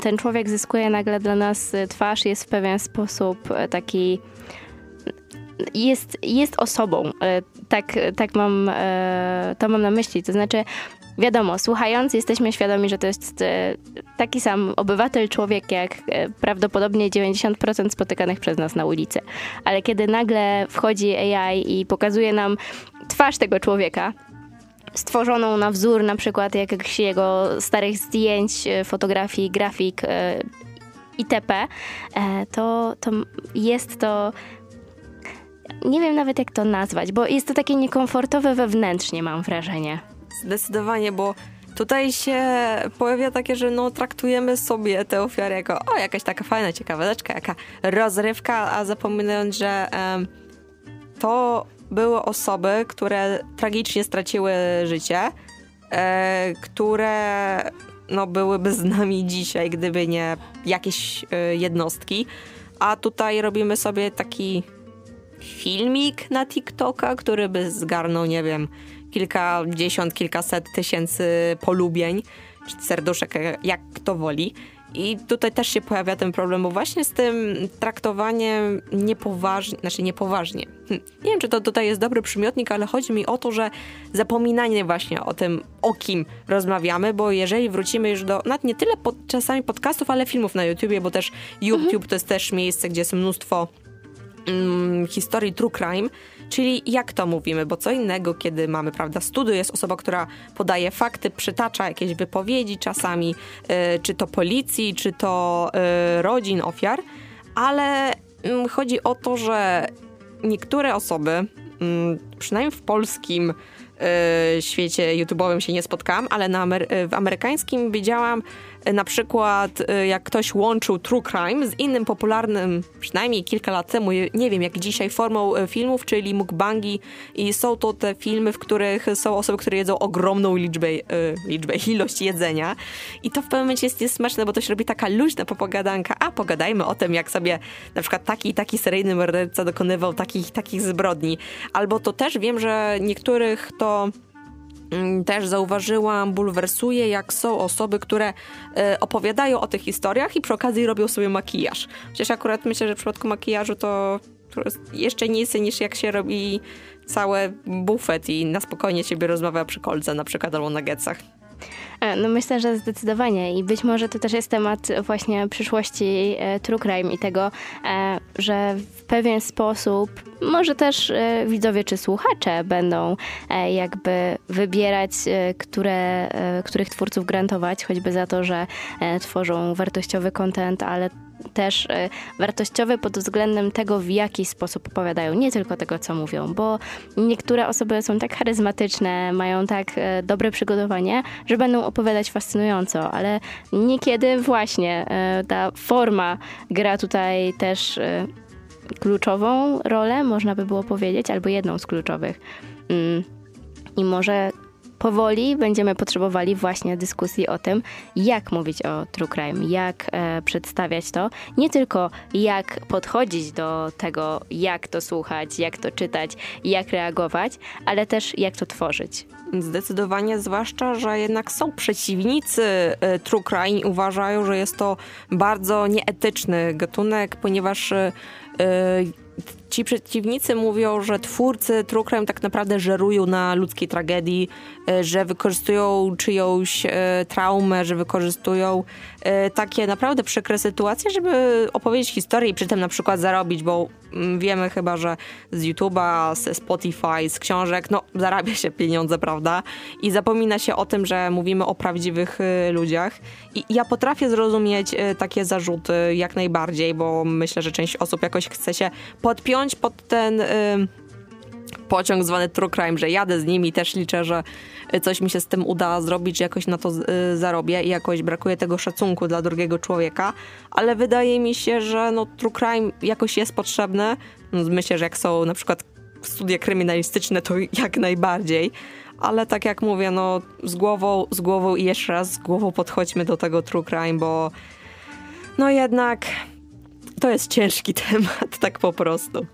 S2: ten człowiek zyskuje nagle dla nas twarz, jest w pewien sposób taki jest, jest osobą. Tak, tak mam, to mam na myśli. To znaczy, Wiadomo, słuchając, jesteśmy świadomi, że to jest e, taki sam obywatel, człowiek, jak e, prawdopodobnie 90% spotykanych przez nas na ulicy. Ale kiedy nagle wchodzi AI i pokazuje nam twarz tego człowieka, stworzoną na wzór na przykład jakichś jego starych zdjęć, e, fotografii, grafik itp., to, to jest to nie wiem nawet jak to nazwać, bo jest to takie niekomfortowe wewnętrznie, mam wrażenie.
S3: Zdecydowanie, bo tutaj się pojawia takie, że no traktujemy sobie te ofiary jako o, jakaś taka fajna ciekaweczka, jaka rozrywka, a zapominając, że um, to były osoby, które tragicznie straciły życie, e, które no, byłyby z nami dzisiaj, gdyby nie jakieś e, jednostki. A tutaj robimy sobie taki filmik na TikToka, który by zgarnął, nie wiem, kilkadziesiąt, kilkaset tysięcy polubień, czy serduszek, jak kto woli. I tutaj też się pojawia ten problem, bo właśnie z tym traktowaniem niepoważnie, znaczy niepoważnie. Hm. Nie wiem, czy to tutaj jest dobry przymiotnik, ale chodzi mi o to, że zapominanie właśnie o tym, o kim rozmawiamy, bo jeżeli wrócimy już do, nawet nie tyle pod, czasami podcastów, ale filmów na YouTubie, bo też YouTube mhm. to jest też miejsce, gdzie jest mnóstwo mm, historii true crime, Czyli jak to mówimy, bo co innego, kiedy mamy, prawda, studio, jest osoba, która podaje fakty, przytacza jakieś wypowiedzi czasami, yy, czy to policji, czy to yy, rodzin ofiar, ale yy, chodzi o to, że niektóre osoby, mm, przynajmniej w polskim y, świecie YouTube'owym się nie spotkałam, ale na w amerykańskim widziałam na przykład y, jak ktoś łączył true crime z innym popularnym, przynajmniej kilka lat temu, nie wiem jak dzisiaj, formą y, filmów, czyli mukbangi. I są to te filmy, w których są osoby, które jedzą ogromną liczbę, y, liczbę ilość jedzenia. I to w pewnym momencie jest, jest smaczne, bo to się robi taka luźna popogadanka, a pogadajmy o tym, jak sobie na przykład taki i taki seryjny morderca dokonywał takich takich zbrodni. Albo to też wiem, że niektórych to też zauważyłam, bulwersuje, jak są osoby, które e, opowiadają o tych historiach i przy okazji robią sobie makijaż. Chociaż akurat myślę, że w przypadku makijażu to jeszcze nic niż jak się robi cały bufet i na spokojnie siebie rozmawia przy kolce na przykład albo na gecach.
S2: E, no myślę, że zdecydowanie i być może to też jest temat właśnie przyszłości e, true crime i tego, e, że w pewien sposób może też widzowie czy słuchacze będą jakby wybierać, które, których twórców grantować, choćby za to, że tworzą wartościowy content, ale też e, wartościowe pod względem tego, w jaki sposób opowiadają, nie tylko tego, co mówią, bo niektóre osoby są tak charyzmatyczne, mają tak e, dobre przygotowanie, że będą opowiadać fascynująco, ale niekiedy właśnie e, ta forma gra tutaj też kluczową rolę, można by było powiedzieć, albo jedną z kluczowych. Mm. I może powoli będziemy potrzebowali właśnie dyskusji o tym, jak mówić o true crime, jak e, przedstawiać to, nie tylko jak podchodzić do tego, jak to słuchać, jak to czytać, jak reagować, ale też jak to tworzyć.
S3: Zdecydowanie, zwłaszcza, że jednak są przeciwnicy e, true crime i uważają, że jest to bardzo nieetyczny gatunek, ponieważ e, ci przeciwnicy mówią, że twórcy True Crime tak naprawdę żerują na ludzkiej tragedii, e, że wykorzystują czyjąś e, traumę, że wykorzystują e, takie naprawdę przykre sytuacje, żeby opowiedzieć historię i przy tym na przykład zarobić, bo wiemy chyba, że z YouTube'a, z Spotify, z książek, no zarabia się pieniądze, prawda? I zapomina się o tym, że mówimy o prawdziwych ludziach. I ja potrafię zrozumieć takie zarzuty jak najbardziej, bo myślę, że część osób jakoś chce się podpiąć pod ten y, pociąg zwany true crime, że jadę z nimi, też liczę, że coś mi się z tym uda zrobić, że jakoś na to y, zarobię i jakoś brakuje tego szacunku dla drugiego człowieka, ale wydaje mi się, że no, true crime jakoś jest potrzebne. No, myślę, że jak są na przykład studia kryminalistyczne, to jak najbardziej, ale tak jak mówię, no z głową, z głową i jeszcze raz z głową podchodźmy do tego true crime, bo no jednak to jest ciężki temat, tak po prostu.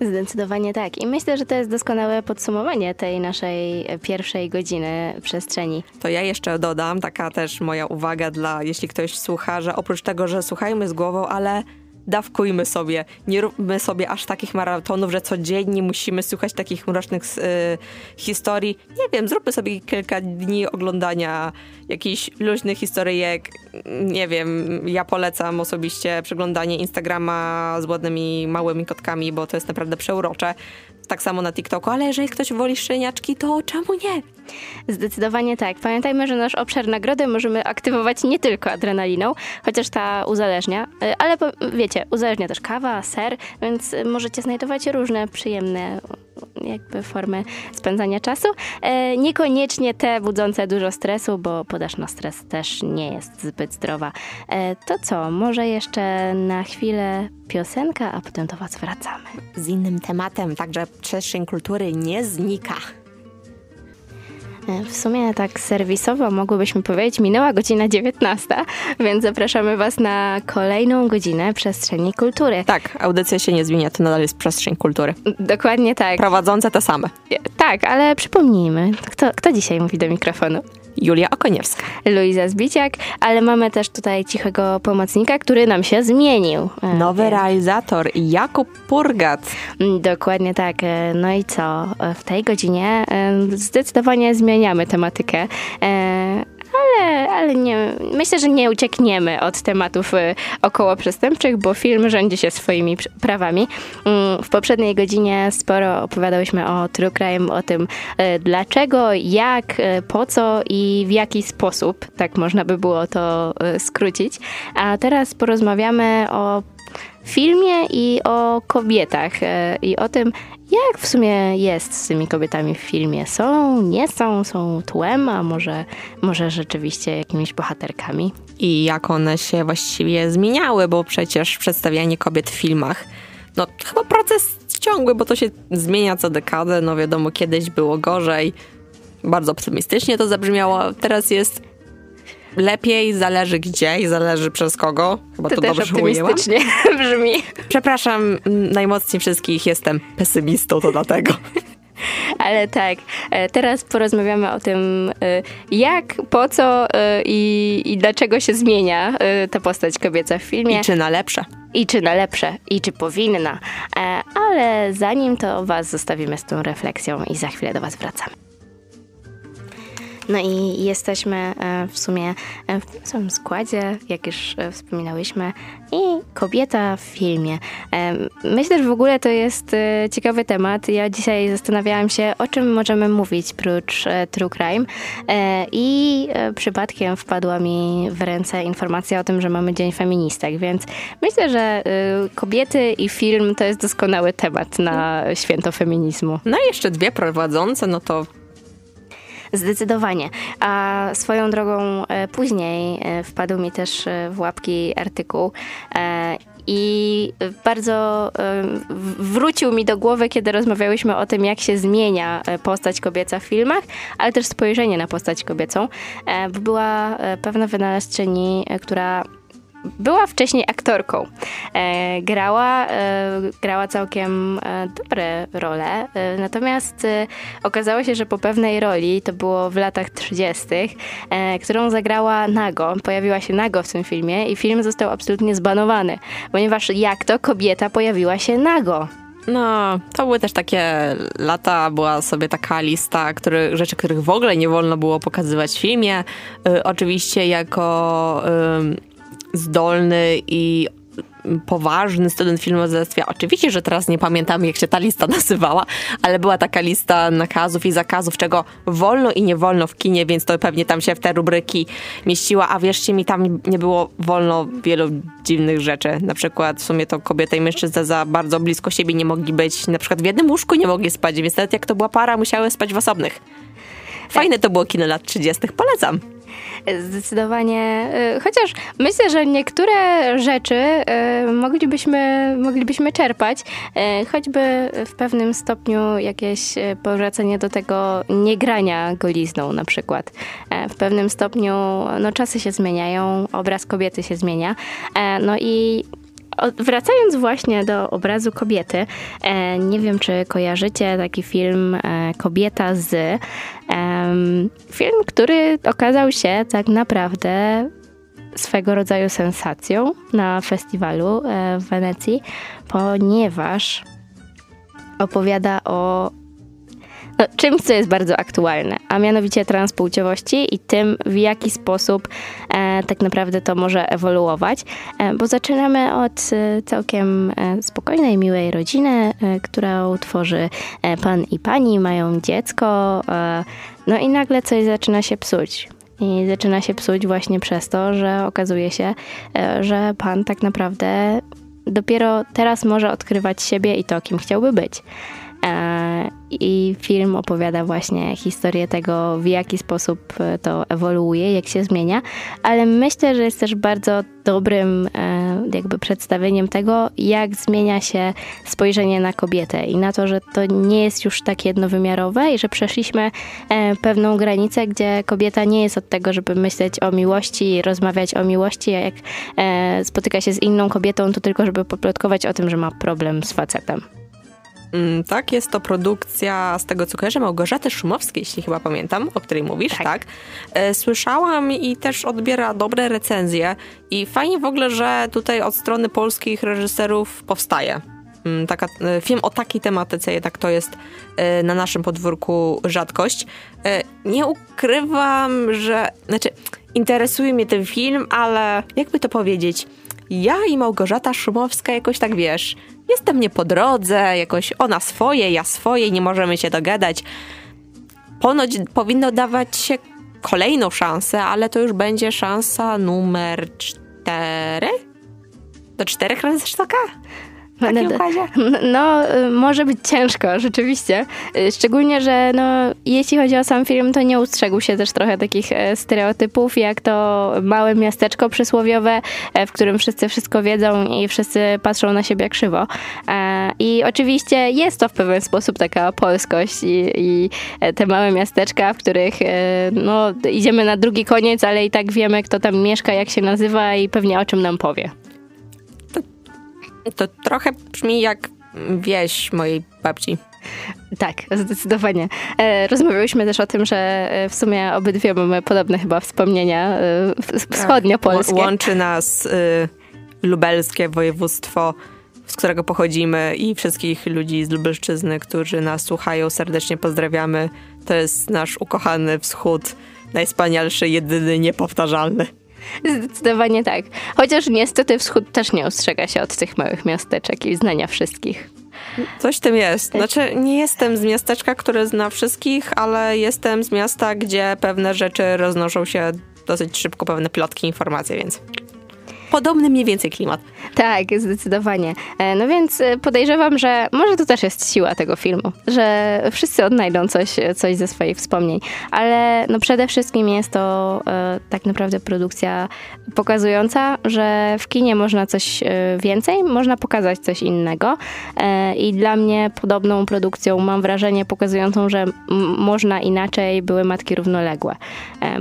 S2: Zdecydowanie tak. I myślę, że to jest doskonałe podsumowanie tej naszej pierwszej godziny przestrzeni.
S3: To ja jeszcze dodam, taka też moja uwaga dla, jeśli ktoś słucha, że oprócz tego, że słuchajmy z głową, ale dawkujmy sobie, nie róbmy sobie aż takich maratonów, że codziennie musimy słuchać takich mrocznych y, historii. Nie wiem, zróbmy sobie kilka dni oglądania jakichś luźnych historyjek. Nie wiem, ja polecam osobiście przeglądanie Instagrama z ładnymi małymi kotkami, bo to jest naprawdę przeurocze tak samo na TikToku, ale jeżeli ktoś woli szczeniaczki, to czemu nie?
S2: Zdecydowanie tak. Pamiętajmy, że nasz obszar nagrody możemy aktywować nie tylko adrenaliną, chociaż ta uzależnia, y, ale wiecie, uzależnia też kawa, ser, więc możecie znajdować różne przyjemne jakby formy spędzania czasu. E, niekoniecznie te budzące dużo stresu, bo podaż na stres też nie jest zbyt zdrowa. E, to co, może jeszcze na chwilę piosenka, a potem do Was wracamy.
S3: Z innym tematem, także przestrzeń kultury nie znika.
S2: W sumie tak serwisowo mogłybyśmy powiedzieć, minęła godzina 19, więc zapraszamy Was na kolejną godzinę przestrzeni kultury.
S3: Tak, audycja się nie zmienia, to nadal jest przestrzeń kultury.
S2: Dokładnie tak.
S3: Prowadzące te same.
S2: Tak, ale przypomnijmy, kto, kto dzisiaj mówi do mikrofonu?
S3: Julia Okoniewska.
S2: Luiza Zbiciak, ale mamy też tutaj cichego pomocnika, który nam się zmienił.
S3: E, Nowy Więc... realizator, Jakub Purgat.
S2: Mm, dokładnie tak. E, no i co? E, w tej godzinie zdecydowanie zmieniamy tematykę ale, ale nie, myślę, że nie uciekniemy od tematów y, około przestępczych, bo film rządzi się swoimi prawami. Mm, w poprzedniej godzinie sporo opowiadałyśmy o true crime, o tym y, dlaczego, jak, y, po co i w jaki sposób, tak można by było to skrócić. A teraz porozmawiamy o filmie i o kobietach i o tym, jak w sumie jest z tymi kobietami w filmie? Są, nie są, są tłem, a może, może rzeczywiście jakimiś bohaterkami?
S3: I jak one się właściwie zmieniały, bo przecież przedstawianie kobiet w filmach, no chyba proces ciągły, bo to się zmienia co dekadę, no wiadomo, kiedyś było gorzej, bardzo optymistycznie to zabrzmiało, teraz jest lepiej, zależy gdzie i zależy przez kogo.
S2: Chyba to, to też dobrze optymistycznie brzmi.
S3: Przepraszam najmocniej wszystkich, jestem pesymistą, to dlatego.
S2: Ale tak, e, teraz porozmawiamy o tym, e, jak, po co e, i, i dlaczego się zmienia ta postać kobieca w filmie.
S3: I czy na lepsze.
S2: I czy na lepsze, i czy powinna. Ale zanim to Was zostawimy z tą refleksją i za chwilę do Was wracamy. No i jesteśmy e, w sumie e, w tym samym składzie, jak już e, wspominałyśmy, i kobieta w filmie. Myślę, że w ogóle to jest ciekawy temat. Ja dzisiaj zastanawiałam się, o czym możemy mówić prócz true crime i przypadkiem wpadła mi w ręce informacja o tym, że mamy Dzień Feministek, więc myślę, że kobiety i film to jest doskonały temat na święto feminizmu.
S3: No i jeszcze dwie prowadzące, no to
S2: Zdecydowanie. A swoją drogą e, później e, wpadł mi też e, w łapki artykuł i bardzo wrócił mi do głowy, kiedy rozmawiałyśmy o tym, jak się zmienia postać kobieca w filmach, ale też spojrzenie na postać kobiecą. Była pewna wynalazczyni, która była wcześniej aktorką. E, grała, e, grała całkiem e, dobre role, e, natomiast e, okazało się, że po pewnej roli, to było w latach 30., e, którą zagrała nago, pojawiła się nago w tym filmie i film został absolutnie zbanowany, ponieważ jak to kobieta pojawiła się nago.
S3: No, to były też takie lata, była sobie taka lista który, rzeczy, których w ogóle nie wolno było pokazywać w filmie. Y, oczywiście jako y, zdolny i poważny student filmoznawstwa. Oczywiście, że teraz nie pamiętam, jak się ta lista nazywała, ale była taka lista nakazów i zakazów, czego wolno i nie wolno w kinie, więc to pewnie tam się w te rubryki mieściła, a wierzcie mi, tam nie było wolno wielu dziwnych rzeczy. Na przykład w sumie to kobieta i mężczyzna za bardzo blisko siebie nie mogli być, na przykład w jednym łóżku nie mogli spać, więc nawet jak to była para, musiały spać w osobnych. Fajne to było kino lat 30. Polecam.
S2: Zdecydowanie. Y, chociaż myślę, że niektóre rzeczy y, moglibyśmy, moglibyśmy czerpać, y, choćby w pewnym stopniu jakieś powracanie do tego niegrania golizną na przykład. E, w pewnym stopniu no, czasy się zmieniają, obraz kobiety się zmienia. E, no i Wracając właśnie do obrazu kobiety, e, nie wiem, czy kojarzycie taki film e, Kobieta z. Film, który okazał się tak naprawdę swego rodzaju sensacją na festiwalu e, w Wenecji, ponieważ opowiada o no, czymś, co jest bardzo aktualne, a mianowicie transpłciowości i tym, w jaki sposób e, tak naprawdę to może ewoluować, e, bo zaczynamy od e, całkiem e, spokojnej, miłej rodziny, e, którą tworzy e, pan i pani, mają dziecko, no i nagle coś zaczyna się psuć. I zaczyna się psuć właśnie przez to, że okazuje się, że pan tak naprawdę dopiero teraz może odkrywać siebie i to, kim chciałby być. E, I film opowiada właśnie historię tego, w jaki sposób e, to ewoluuje, jak się zmienia, ale myślę, że jest też bardzo dobrym e, jakby przedstawieniem tego, jak zmienia się spojrzenie na kobietę i na to, że to nie jest już tak jednowymiarowe i że przeszliśmy pewną granicę, gdzie kobieta nie jest od tego, żeby myśleć o miłości, rozmawiać o miłości, a jak spotyka się z inną kobietą, to tylko żeby poplotkować o tym, że ma problem z facetem.
S3: Mm, tak, jest to produkcja, z tego co kojarzę, Małgorzaty Szumowskiej, jeśli chyba pamiętam, o której mówisz, tak. tak. E, słyszałam i też odbiera dobre recenzje i fajnie w ogóle, że tutaj od strony polskich reżyserów powstaje mm, taka, e, film o takiej tematyce, jednak to jest e, na naszym podwórku rzadkość. Nie ukrywam, że, znaczy, interesuje mnie ten film, ale jakby to powiedzieć, ja i Małgorzata Szumowska jakoś tak wiesz, jestem nie po drodze, jakoś ona swoje, ja swoje, nie możemy się dogadać. Ponoć powinno dawać się kolejną szansę, ale to już będzie szansa numer cztery? Do czterech razy sztuka? Takim układzie?
S2: No, y, może być ciężko, rzeczywiście. Y, szczególnie, że no, jeśli chodzi o sam film, to nie ustrzegł się też trochę takich e, stereotypów, jak to małe miasteczko przysłowiowe, e, w którym wszyscy wszystko wiedzą i wszyscy patrzą na siebie krzywo. E, I oczywiście jest to w pewien sposób taka polskość i, i te małe miasteczka, w których no, idziemy na drugi koniec, ale i tak wiemy, kto tam mieszka, jak się nazywa i pewnie o czym nam powie.
S3: To trochę brzmi jak wieś mojej babci.
S2: Tak, zdecydowanie. E, rozmawialiśmy też o tym, że e, w sumie obydwie mamy podobne chyba wspomnienia e, wschodnio-polskie.
S3: Tak, łączy nas lubelskie województwo, z którego pochodzimy i wszystkich ludzi z Lubelszczyzny, którzy nas słuchają, serdecznie pozdrawiamy. To jest nasz ukochany wschód, najwspanialszy, jedyny, niepowtarzalny.
S2: Zdecydowanie tak. Chociaż niestety wschód też nie ostrzega się od tych małych miasteczek i znania wszystkich.
S3: Coś tym jest. Znaczy, nie jestem z miasteczka, które zna wszystkich, ale jestem z miasta, gdzie pewne rzeczy roznoszą się dosyć szybko, pewne plotki, informacje, więc podobny mniej więcej klimat.
S2: Tak, zdecydowanie. E, no więc e, podejrzewam, że może to też jest siła tego filmu, że wszyscy odnajdą coś, coś ze swoich wspomnień, ale no przede wszystkim jest to e, tak naprawdę produkcja pokazująca, że w kinie można coś więcej, można pokazać coś innego i dla mnie podobną produkcją mam wrażenie pokazującą, że można inaczej były Matki Równoległe,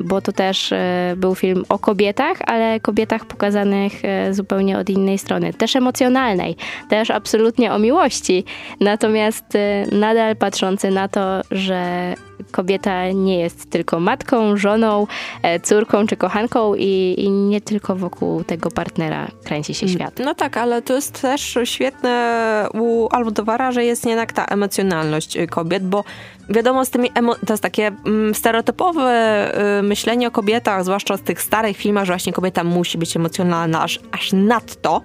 S2: bo to też był film o kobietach, ale kobietach pokazanych E, zupełnie od innej strony, też emocjonalnej, też absolutnie o miłości, natomiast e, nadal patrzący na to, że kobieta nie jest tylko matką, żoną, e, córką czy kochanką i, i, nie tylko wokół tego partnera kręci się mm. świat.
S3: No tak, ale to jest też świetne u Almodovara, że jest jednak ta emocjonalność y, kobiet, bo wiadomo, z tymi to jest takie mm, stereotypowe y, myślenie o kobietach, zwłaszcza z tych starych filmach, że właśnie kobieta musi być emocjonalna aż, aż nadto.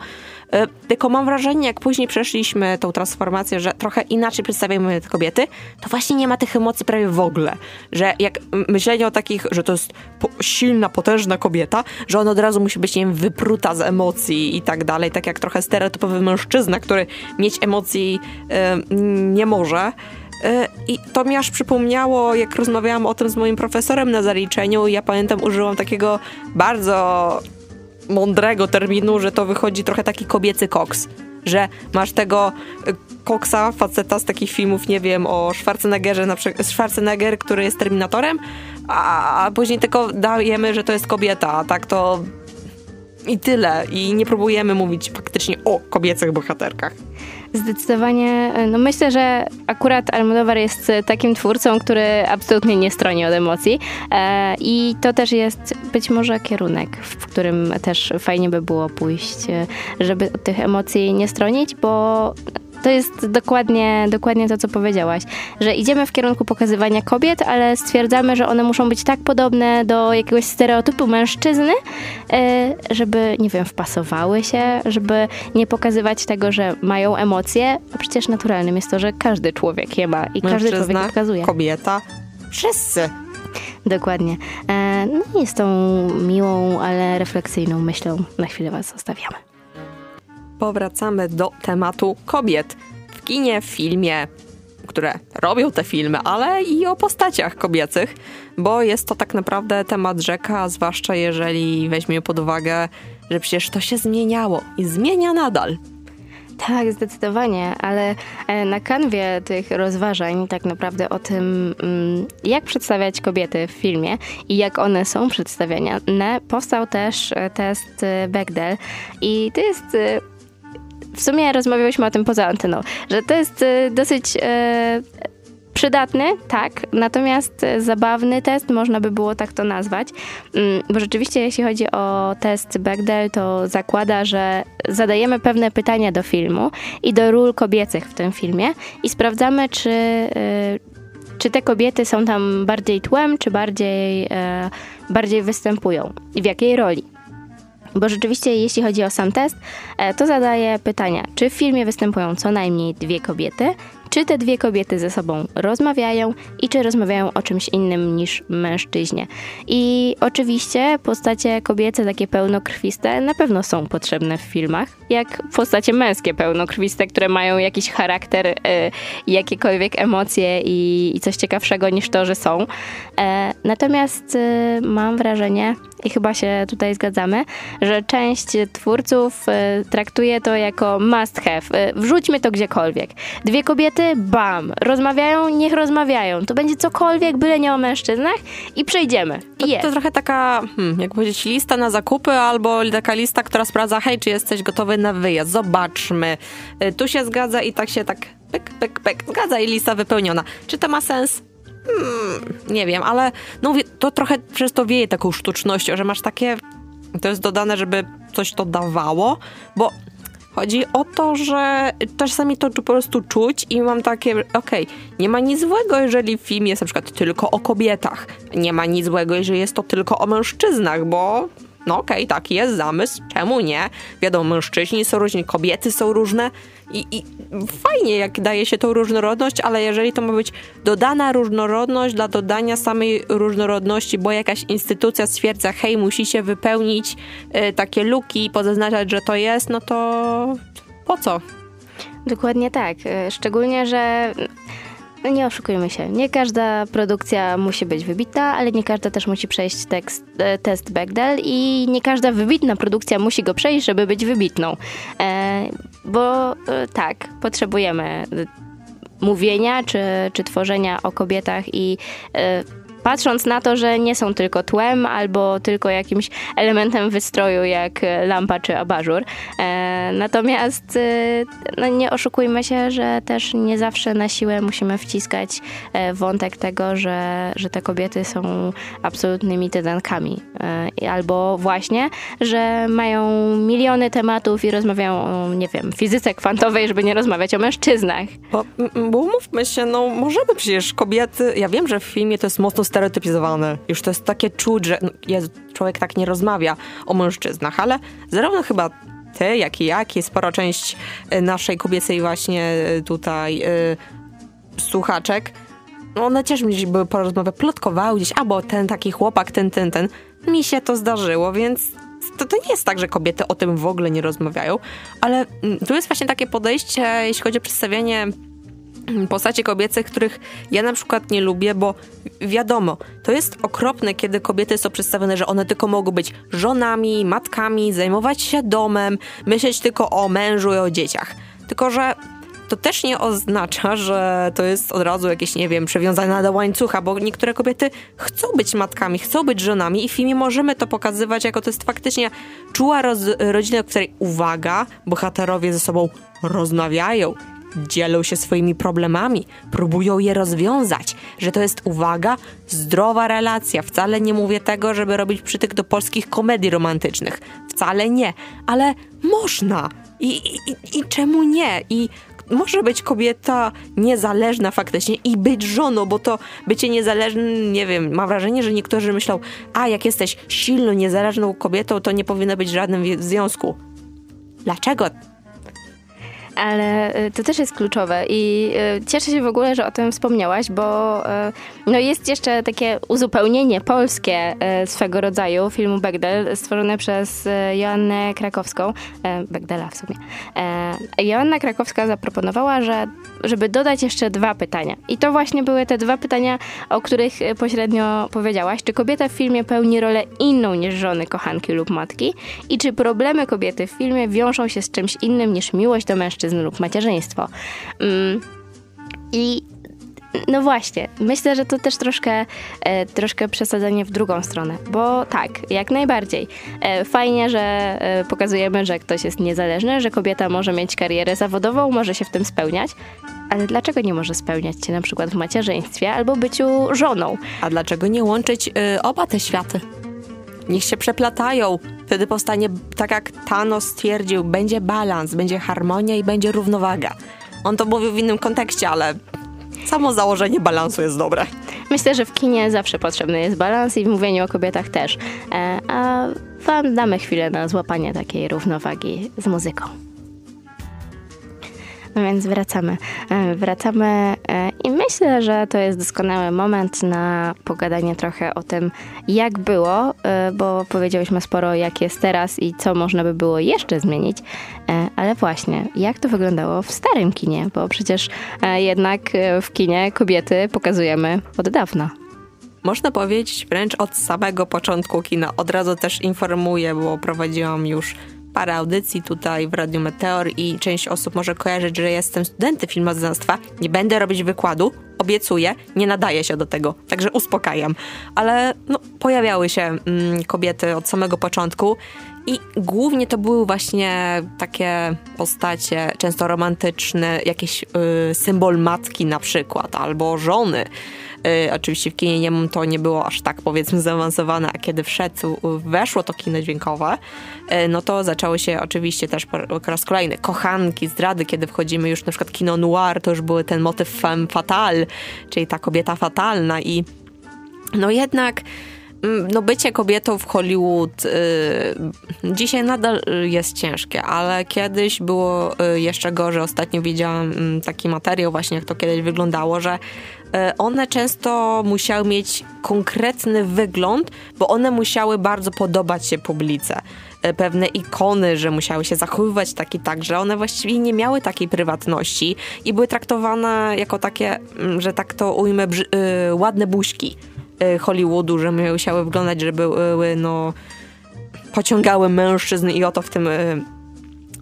S3: E, tylko mam wrażenie, jak później przeszliśmy tą transformację, że trochę inaczej przedstawiamy te kobiety, to właśnie nie ma tych emocji prawie w ogóle. Że jak myślenie o takich, że to jest silna, potężna kobieta, że ona od razu musi być, nie wiem, wypruta z emocji i tak dalej, tak jak trochę stereotypowy mężczyzna, który mieć emocji nie może. I to mi aż przypomniało, jak rozmawiałam o tym z moim profesorem na zaliczeniu. Ja pamiętam, użyłam takiego bardzo mądrego terminu, że to wychodzi trochę taki kobiecy koks. Że masz tego y, koksa, faceta z takich filmów, nie wiem, o Schwarzeneggerze, na przykład Schwarzenegger, który jest Terminatorem, a, a później tylko dajemy, że to jest kobieta, a tak to i tyle. I nie próbujemy mówić faktycznie o kobiecych bohaterkach.
S2: Zdecydowanie, no myślę, że akurat Almodovar jest takim twórcą, który absolutnie nie stroni od emocji e, i to też jest być może kierunek, w którym też fajnie by było pójść, e, żeby od tych emocji nie stronić, bo to jest dokładnie, dokładnie to, co powiedziałaś, że idziemy w kierunku pokazywania kobiet, ale stwierdzamy, że one muszą być tak podobne do jakiegoś stereotypu mężczyzny, e, żeby, nie wiem, wpasowały się, żeby nie pokazywać tego, że mają emocje, a przecież naturalnym jest to, że każdy człowiek je ma i każdy człowiek je pokazuje.
S3: kobieta, wszyscy.
S2: Dokładnie. E, no i z tą miłą, ale refleksyjną myślą na chwilę Was zostawiamy
S3: powracamy do tematu kobiet w kinie, w filmie, które robią te filmy, ale i o postaciach kobiecych, bo jest to tak naprawdę temat rzeka, zwłaszcza jeżeli weźmiemy pod uwagę, że przecież to się zmieniało i zmienia nadal.
S2: Tak, zdecydowanie, ale e, na kanwie tych rozważań, tak naprawdę o tym, mm, jak przedstawiać kobiety w filmie i jak one są przedstawiane, powstał też e, test e, Bechdel i to jest w sumie rozmawialiśmy o tym poza anteną, że to jest y, dosyć e, przydatny, tak, natomiast zabawny test, można by było tak to nazwać, mm, bo rzeczywiście jeśli chodzi o test Bechdel, to zakłada, że zadajemy pewne pytania do filmu i do ról kobiecych w tym filmie i sprawdzamy, czy, e, czy te kobiety są tam bardziej tłem, czy bardziej, bardziej występują i w jakiej roli. Bo rzeczywiście, jeśli chodzi o sam test, e, to zadaje pytania, czy w filmie występują co najmniej dwie kobiety, czy te dwie kobiety ze sobą rozmawiają i czy rozmawiają o czymś innym niż mężczyźnie. I oczywiście postacie kobiece, takie pełnokrwiste, na pewno są potrzebne w filmach, jak postacie męskie pełnokrwiste, które mają jakiś charakter, y, jakiekolwiek emocje i, i, coś ciekawszego niż to, że są. E, natomiast y, mam wrażenie, i chyba się tutaj zgadzamy, że część twórców y, traktuje to jako must have. Wrzućmy to gdziekolwiek. Dwie kobiety bam, rozmawiają, niech rozmawiają. To będzie cokolwiek, byle nie o mężczyznach i przejdziemy.
S3: To, to trochę taka, hmm, jak powiedzieć, lista na zakupy albo taka lista, która sprawdza, hej, czy jesteś gotowy na wyjazd, zobaczmy. Y, tu się zgadza i tak się tak pyk, pyk, pyk, zgadza i lista wypełniona. Czy to ma sens? Hmm, nie wiem, ale no, to trochę przez to wieje taką sztucznością, że masz takie to jest dodane, żeby coś to dawało, bo Chodzi o to, że czasami to po prostu czuć i mam takie, okej, okay, nie ma nic złego, jeżeli film jest na przykład tylko o kobietach. Nie ma nic złego, jeżeli jest to tylko o mężczyznach, bo no okej, okay, taki jest zamysł, czemu nie? Wiadomo, mężczyźni są różni, kobiety są różne i, i, fajnie, jak daje się tą różnorodność, ale jeżeli to ma być dodana różnorodność dla dodania samej różnorodności, bo jakaś instytucja stwierdza, hej, musicie wypełnić y, takie luki, pozaznaczać, że to jest, no to po co?
S2: Dokładnie tak. Y, szczególnie, że nie oszukujmy się, nie każda produkcja musi być wybitna, ale nie każda też musi przejść tekst, e, test Bechdel i nie każda wybitna produkcja musi go przejść, żeby być wybitną. E, bo e, tak, potrzebujemy mówienia czy, czy tworzenia o kobietach i e, patrząc na to, że nie są tylko tłem albo tylko jakimś elementem wystroju jak lampa czy abażur. E, natomiast e, no nie oszukujmy się, że też nie zawsze na siłę musimy wciskać e, wątek tego, że, że te kobiety są absolutnymi tytankami. Albo właśnie, że mają miliony tematów i rozmawiają o, nie wiem, fizyce kwantowej, żeby nie rozmawiać o mężczyznach.
S3: Bo, bo umówmy się, no możemy przecież kobiety, ja wiem, że w filmie to jest mocno stereotypizowane. Już to jest takie czuć, że no, jest, człowiek tak nie rozmawia o mężczyznach, ale zarówno chyba ty, jak i ja, jak i spora część e, naszej kobiecej właśnie e, tutaj y, słuchaczek, no one też mi były po rozmowie, plotkowały gdzieś, albo ten taki chłopak, ten, ten, ten. Mi się to zdarzyło, więc to, to nie jest tak, że kobiety o tym w ogóle nie rozmawiają, ale mm, tu jest właśnie takie podejście, jeśli chodzi o przedstawienie postaci kobiece, których ja na przykład nie lubię, bo wiadomo, to jest okropne, kiedy kobiety są przedstawione, że one tylko mogą być żonami, matkami, zajmować się domem, myśleć tylko o mężu i o dzieciach. Tylko, że to też nie oznacza, że to jest od razu jakieś, nie wiem, przewiązane do łańcucha, bo niektóre kobiety chcą być matkami, chcą być żonami i w filmie możemy to pokazywać jako to jest faktycznie czuła rodzina, w której, uwaga, bohaterowie ze sobą rozmawiają, dzielą się swoimi problemami, próbują je rozwiązać, że to jest, uwaga, zdrowa relacja. Wcale nie mówię tego, żeby robić przytyk do polskich komedii romantycznych. Wcale nie, ale można. I, i, i czemu nie? I może być kobieta niezależna faktycznie i być żoną, bo to bycie niezależnym, nie wiem, mam wrażenie, że niektórzy myślą, a jak jesteś silną, niezależną kobietą, to nie powinno być żadnym związku. Dlaczego
S2: ale y, to też jest kluczowe i y, cieszę się w ogóle, że o tym wspomniałaś, bo y, no jest jeszcze takie uzupełnienie polskie swego rodzaju filmu Begdel, stworzone przez Joannę Krakowską, Begdela w sumie. Joanna Krakowska zaproponowała, że żeby dodać jeszcze dwa pytania. I to właśnie były te dwa pytania, o których pośrednio powiedziałaś. Czy kobieta w filmie pełni rolę inną niż żony, kochanki lub matki? I czy problemy kobiety w filmie wiążą się z czymś innym niż miłość do mężczyzn? Mężczyzn lub macierzyństwo. Mm. I no właśnie, myślę, że to też troszkę, e, troszkę przesadzenie w drugą stronę, bo tak, jak najbardziej. E, fajnie, że e, pokazujemy, że ktoś jest niezależny, że kobieta może mieć karierę zawodową, może się w tym spełniać, ale dlaczego nie może spełniać się na przykład w macierzyństwie albo byciu żoną?
S3: A dlaczego nie łączyć y, oba te światy? Niech się przeplatają. Wtedy powstanie, tak jak Thanos stwierdził, będzie balans, będzie harmonia i będzie równowaga. On to mówił w innym kontekście, ale samo założenie balansu jest dobre.
S2: Myślę, że w kinie zawsze potrzebny jest balans i w mówieniu o kobietach też. E, a wam damy chwilę na złapanie takiej równowagi z muzyką. No więc wracamy. E, wracamy myślę, że to jest doskonały moment na pogadanie trochę o tym, jak było, e, bo powiedziałyśmy sporo, jak jest teraz i co można by było jeszcze zmienić. Ale właśnie, jak to wyglądało w starym kinie, bo przecież jednak w kinie kobiety pokazujemy od dawna.
S3: Można powiedzieć wręcz od samego początku kina. Od razu też informuję, bo prowadziłam już parę audycji tutaj w Radiu Meteor i część osób może kojarzyć, że jestem studentem filmoznawstwa. Nie będę robić wykładu, obiecuję, nie nadaję się do tego, także uspokajam. Ale no, pojawiały się mm, kobiety od samego początku i głównie to były właśnie takie postacie, często romantyczne, jakiś y, symbol matki na przykład, albo żony. Y, oczywiście w kinie niemym to nie było aż tak powiedzmy zaawansowane, a kiedy wszedł, weszło to kino dźwiękowe, y, no to zaczęły się oczywiście też po raz kolejny kochanki, zdrady, kiedy wchodzimy już na przykład kino noir, to już były ten motyw femme fatale, czyli ta kobieta fatalna i no jednak no bycie kobietą w Hollywood y, dzisiaj nadal jest ciężkie, ale kiedyś było y, jeszcze gorzej. Ostatnio widziałam y, taki materiał właśnie, jak to kiedyś wyglądało, że E, one często musiały mieć konkretny wygląd, bo one musiały bardzo podobać się publice. E, pewne ikony, że musiały się zachowywać tak i tak, że one właściwie nie miały takiej prywatności i były traktowane jako takie, mm, że tak to ujmę, ładne buźki Hollywoodu, że musiały wyglądać, że były, no, pociągały mężczyzn i o to w tym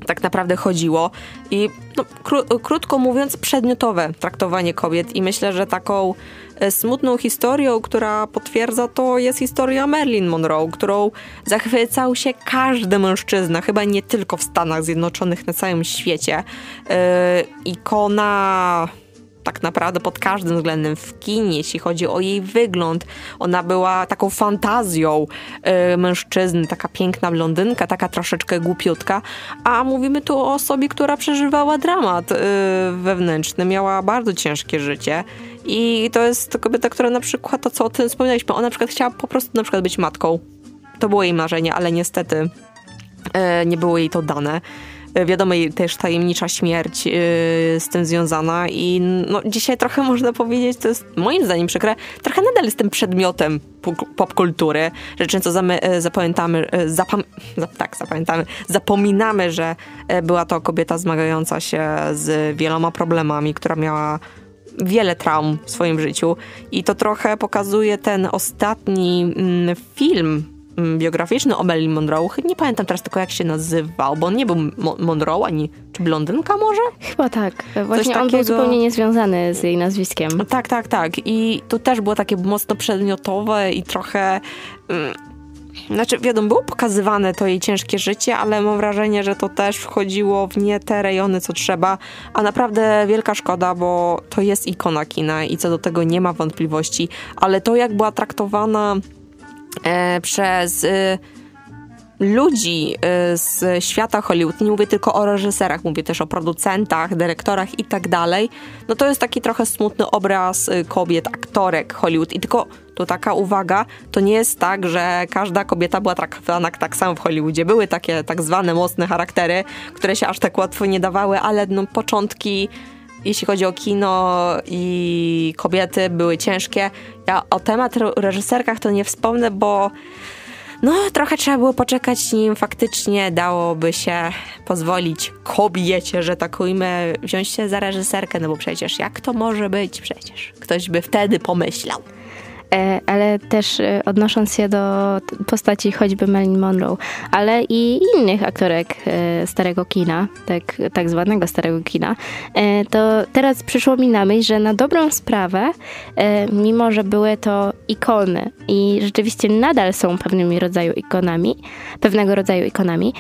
S3: tak naprawdę chodziło. I no, kró krótko mówiąc, przedmiotowe traktowanie kobiet. I myślę, że taką e, smutną historią, która potwierdza to, jest historia Marilyn Monroe, którą zachwycał się każdy mężczyzna, chyba nie tylko w Stanach Zjednoczonych, na całym świecie. Yy, ikona tak naprawdę pod każdym względem w kinie, jeśli chodzi o jej wygląd. Ona była taką fantazją y, mężczyzny, taka piękna blondynka, taka troszeczkę głupiutka, a mówimy tu o osobie, która przeżywała dramat y, wewnętrzny, miała bardzo ciężkie życie i to jest kobieta, która na przykład, to co o tym wspomnieliśmy, ona na przykład chciała po prostu na przykład być matką. To było jej marzenie, ale niestety y, nie było jej to dane. E, wiadomo, też tajemnicza śmierć yy, z tym związana i no, dzisiaj trochę można powiedzieć, to jest moim zdaniem przykre, trochę nadal jest tym przedmiotem popkultury, że często zamy, zapamiętamy, zapam, tak, zapamiętamy, zapominamy, że była to kobieta zmagająca się z wieloma problemami, która miała wiele traum w swoim życiu. I to trochę pokazuje ten ostatni mm, film biograficzny o Marilyn Monroe. Nie pamiętam teraz tylko jak się nazywał, bo on nie był Monroe ani czy blondynka może?
S2: Chyba tak. Właśnie Coś on takiego... był zupełnie niezwiązany z jej nazwiskiem.
S3: Tak, tak, tak. I to też było takie mocno przedmiotowe i trochę mm, znaczy, wiadomo, było pokazywane to jej ciężkie życie, ale mam wrażenie, że to też wchodziło w nie te rejony, co trzeba, a naprawdę wielka szkoda, bo to jest ikona kina i co do tego nie ma wątpliwości, ale to jak była traktowana przez... E, ludzi y, z świata Hollywood, nie mówię tylko o reżyserach, mówię też o producentach, dyrektorach i tak dalej, no to jest taki trochę smutny obraz y, kobiet, aktorek Hollywood. I tylko to taka uwaga, to nie jest tak, że każda kobieta była traktowana tak samo w Hollywoodzie. Były takie tak zwane mocne charaktery, które się aż tak łatwo nie dawały, ale no początki jeśli chodzi o kino i kobiety, były ciężkie. Ja o temat reżyserkach to nie wspomnę, bo no, trochę trzeba było poczekać, nim faktycznie dałoby się pozwolić kobiecie, że tak ujmę, wziąć się za reżyserkę, no bo przecież jak to może być? Przecież ktoś by wtedy pomyślał.
S2: E, ale też e, odnosząc się do postaci choćby Marilyn Monroe, ale i innych aktorek e, starego kina, tak, tak zwanego starego kina, to teraz przyszło mi na myśl, że na dobrą sprawę, mimo że były to ikony i rzeczywiście nadal są pewnymi rodzaju ikonami, pewnego rodzaju ikonami,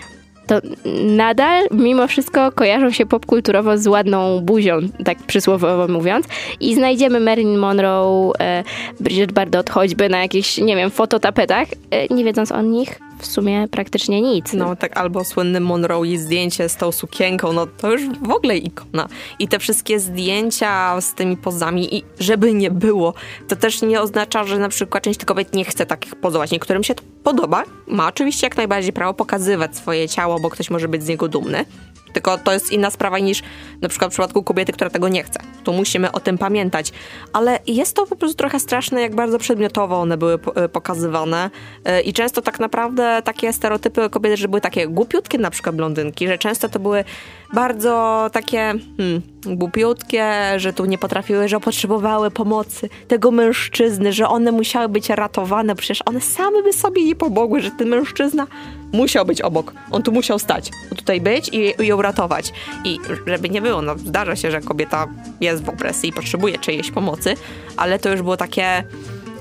S2: to nadal mimo wszystko kojarzą się popkulturowo z ładną buzią, tak przysłowiowo mówiąc. I znajdziemy Marilyn Monroe, e, Bridget Bardot choćby na jakichś, nie wiem, fototapetach, e, nie wiedząc o nich w sumie praktycznie nic.
S3: No tak, albo słynny Monroe i zdjęcie z tą sukienką, no to już w ogóle ikona. I te wszystkie zdjęcia z tymi pozami i żeby nie było, to też nie oznacza, że na przykład część kobiet nie chce takich pozować. Niektórym się to podoba, ma oczywiście jak najbardziej prawo pokazywać swoje ciało, bo ktoś może być z niego dumny. Tylko to jest inna sprawa niż na przykład w przypadku kobiety, która tego nie chce. Tu musimy o tym pamiętać. Ale jest to po prostu trochę straszne, jak bardzo przedmiotowo one były e, pokazywane. E, I często tak naprawdę takie stereotypy kobiety, że były takie głupiutkie, na przykład blondynki, że często to były bardzo takie hmm, głupiutkie, że tu nie potrafiły, że potrzebowały pomocy tego mężczyzny, że one musiały być ratowane, przecież one same by sobie nie pomogły, że ten mężczyzna musiał być obok. On tu musiał stać, tutaj być i, i ją ratować. I żeby nie było, no zdarza się, że kobieta jest w opresji i potrzebuje czyjejś pomocy, ale to już było takie...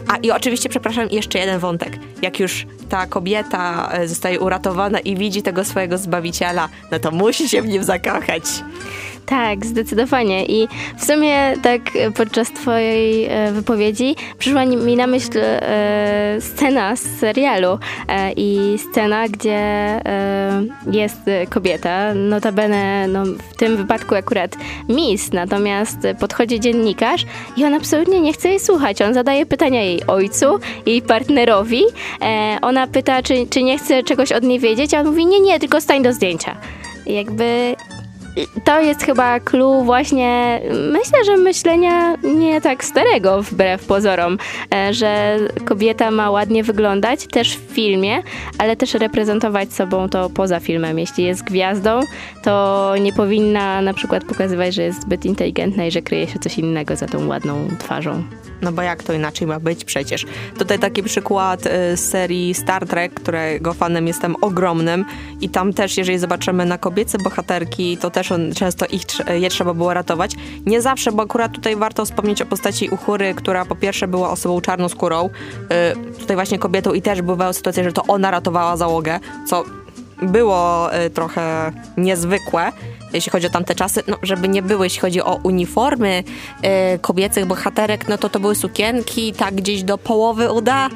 S3: A i oczywiście, przepraszam, jeszcze jeden wątek. Jak już ta kobieta e, zostaje uratowana i widzi tego swojego zbawiciela, no to musi się w nim zakochać.
S2: Tak, zdecydowanie. I w sumie tak podczas twojej e, wypowiedzi przyszła mi na myśl e, scena z serialu e, i scena, gdzie jest kobieta, notabene no, w tym wypadku akurat Miss, natomiast podchodzi dziennikarz i on absolutnie nie chce jej słuchać. On zadaje pytania jej ojcu, jej partnerowi. Ona pyta, czy, czy nie chce czegoś od niej wiedzieć, a on mówi, nie, nie, tylko stań do zdjęcia. Jakby to jest chyba clue właśnie, myślę, że myślenia nie tak starego wbrew pozorom, e, że kobieta ma ładnie wyglądać też w filmie, ale też reprezentować sobą to poza filmem. Jeśli jest gwiazdą, to nie powinna na przykład pokazywać, że jest zbyt inteligentna i że kryje się coś innego za tą ładną twarzą.
S3: No bo jak to inaczej ma być przecież? Tutaj taki przykład y, z serii Star Trek, którego fanem jestem ogromnym i tam też, jeżeli zobaczymy na kobiece bohaterki, to też on, często ich je trzeba było ratować. Nie zawsze, bo akurat tutaj warto wspomnieć o postaci Uchury, która po pierwsze była osobą czarnoskórą, y, tutaj właśnie kobietą i też bywały sytuacje, że to ona ratowała załogę, co było y, trochę niezwykłe, jeśli chodzi o tamte czasy, no, żeby nie były, jeśli chodzi o uniformy y, kobiecych bohaterek, no to to były sukienki, tak gdzieś do połowy uda.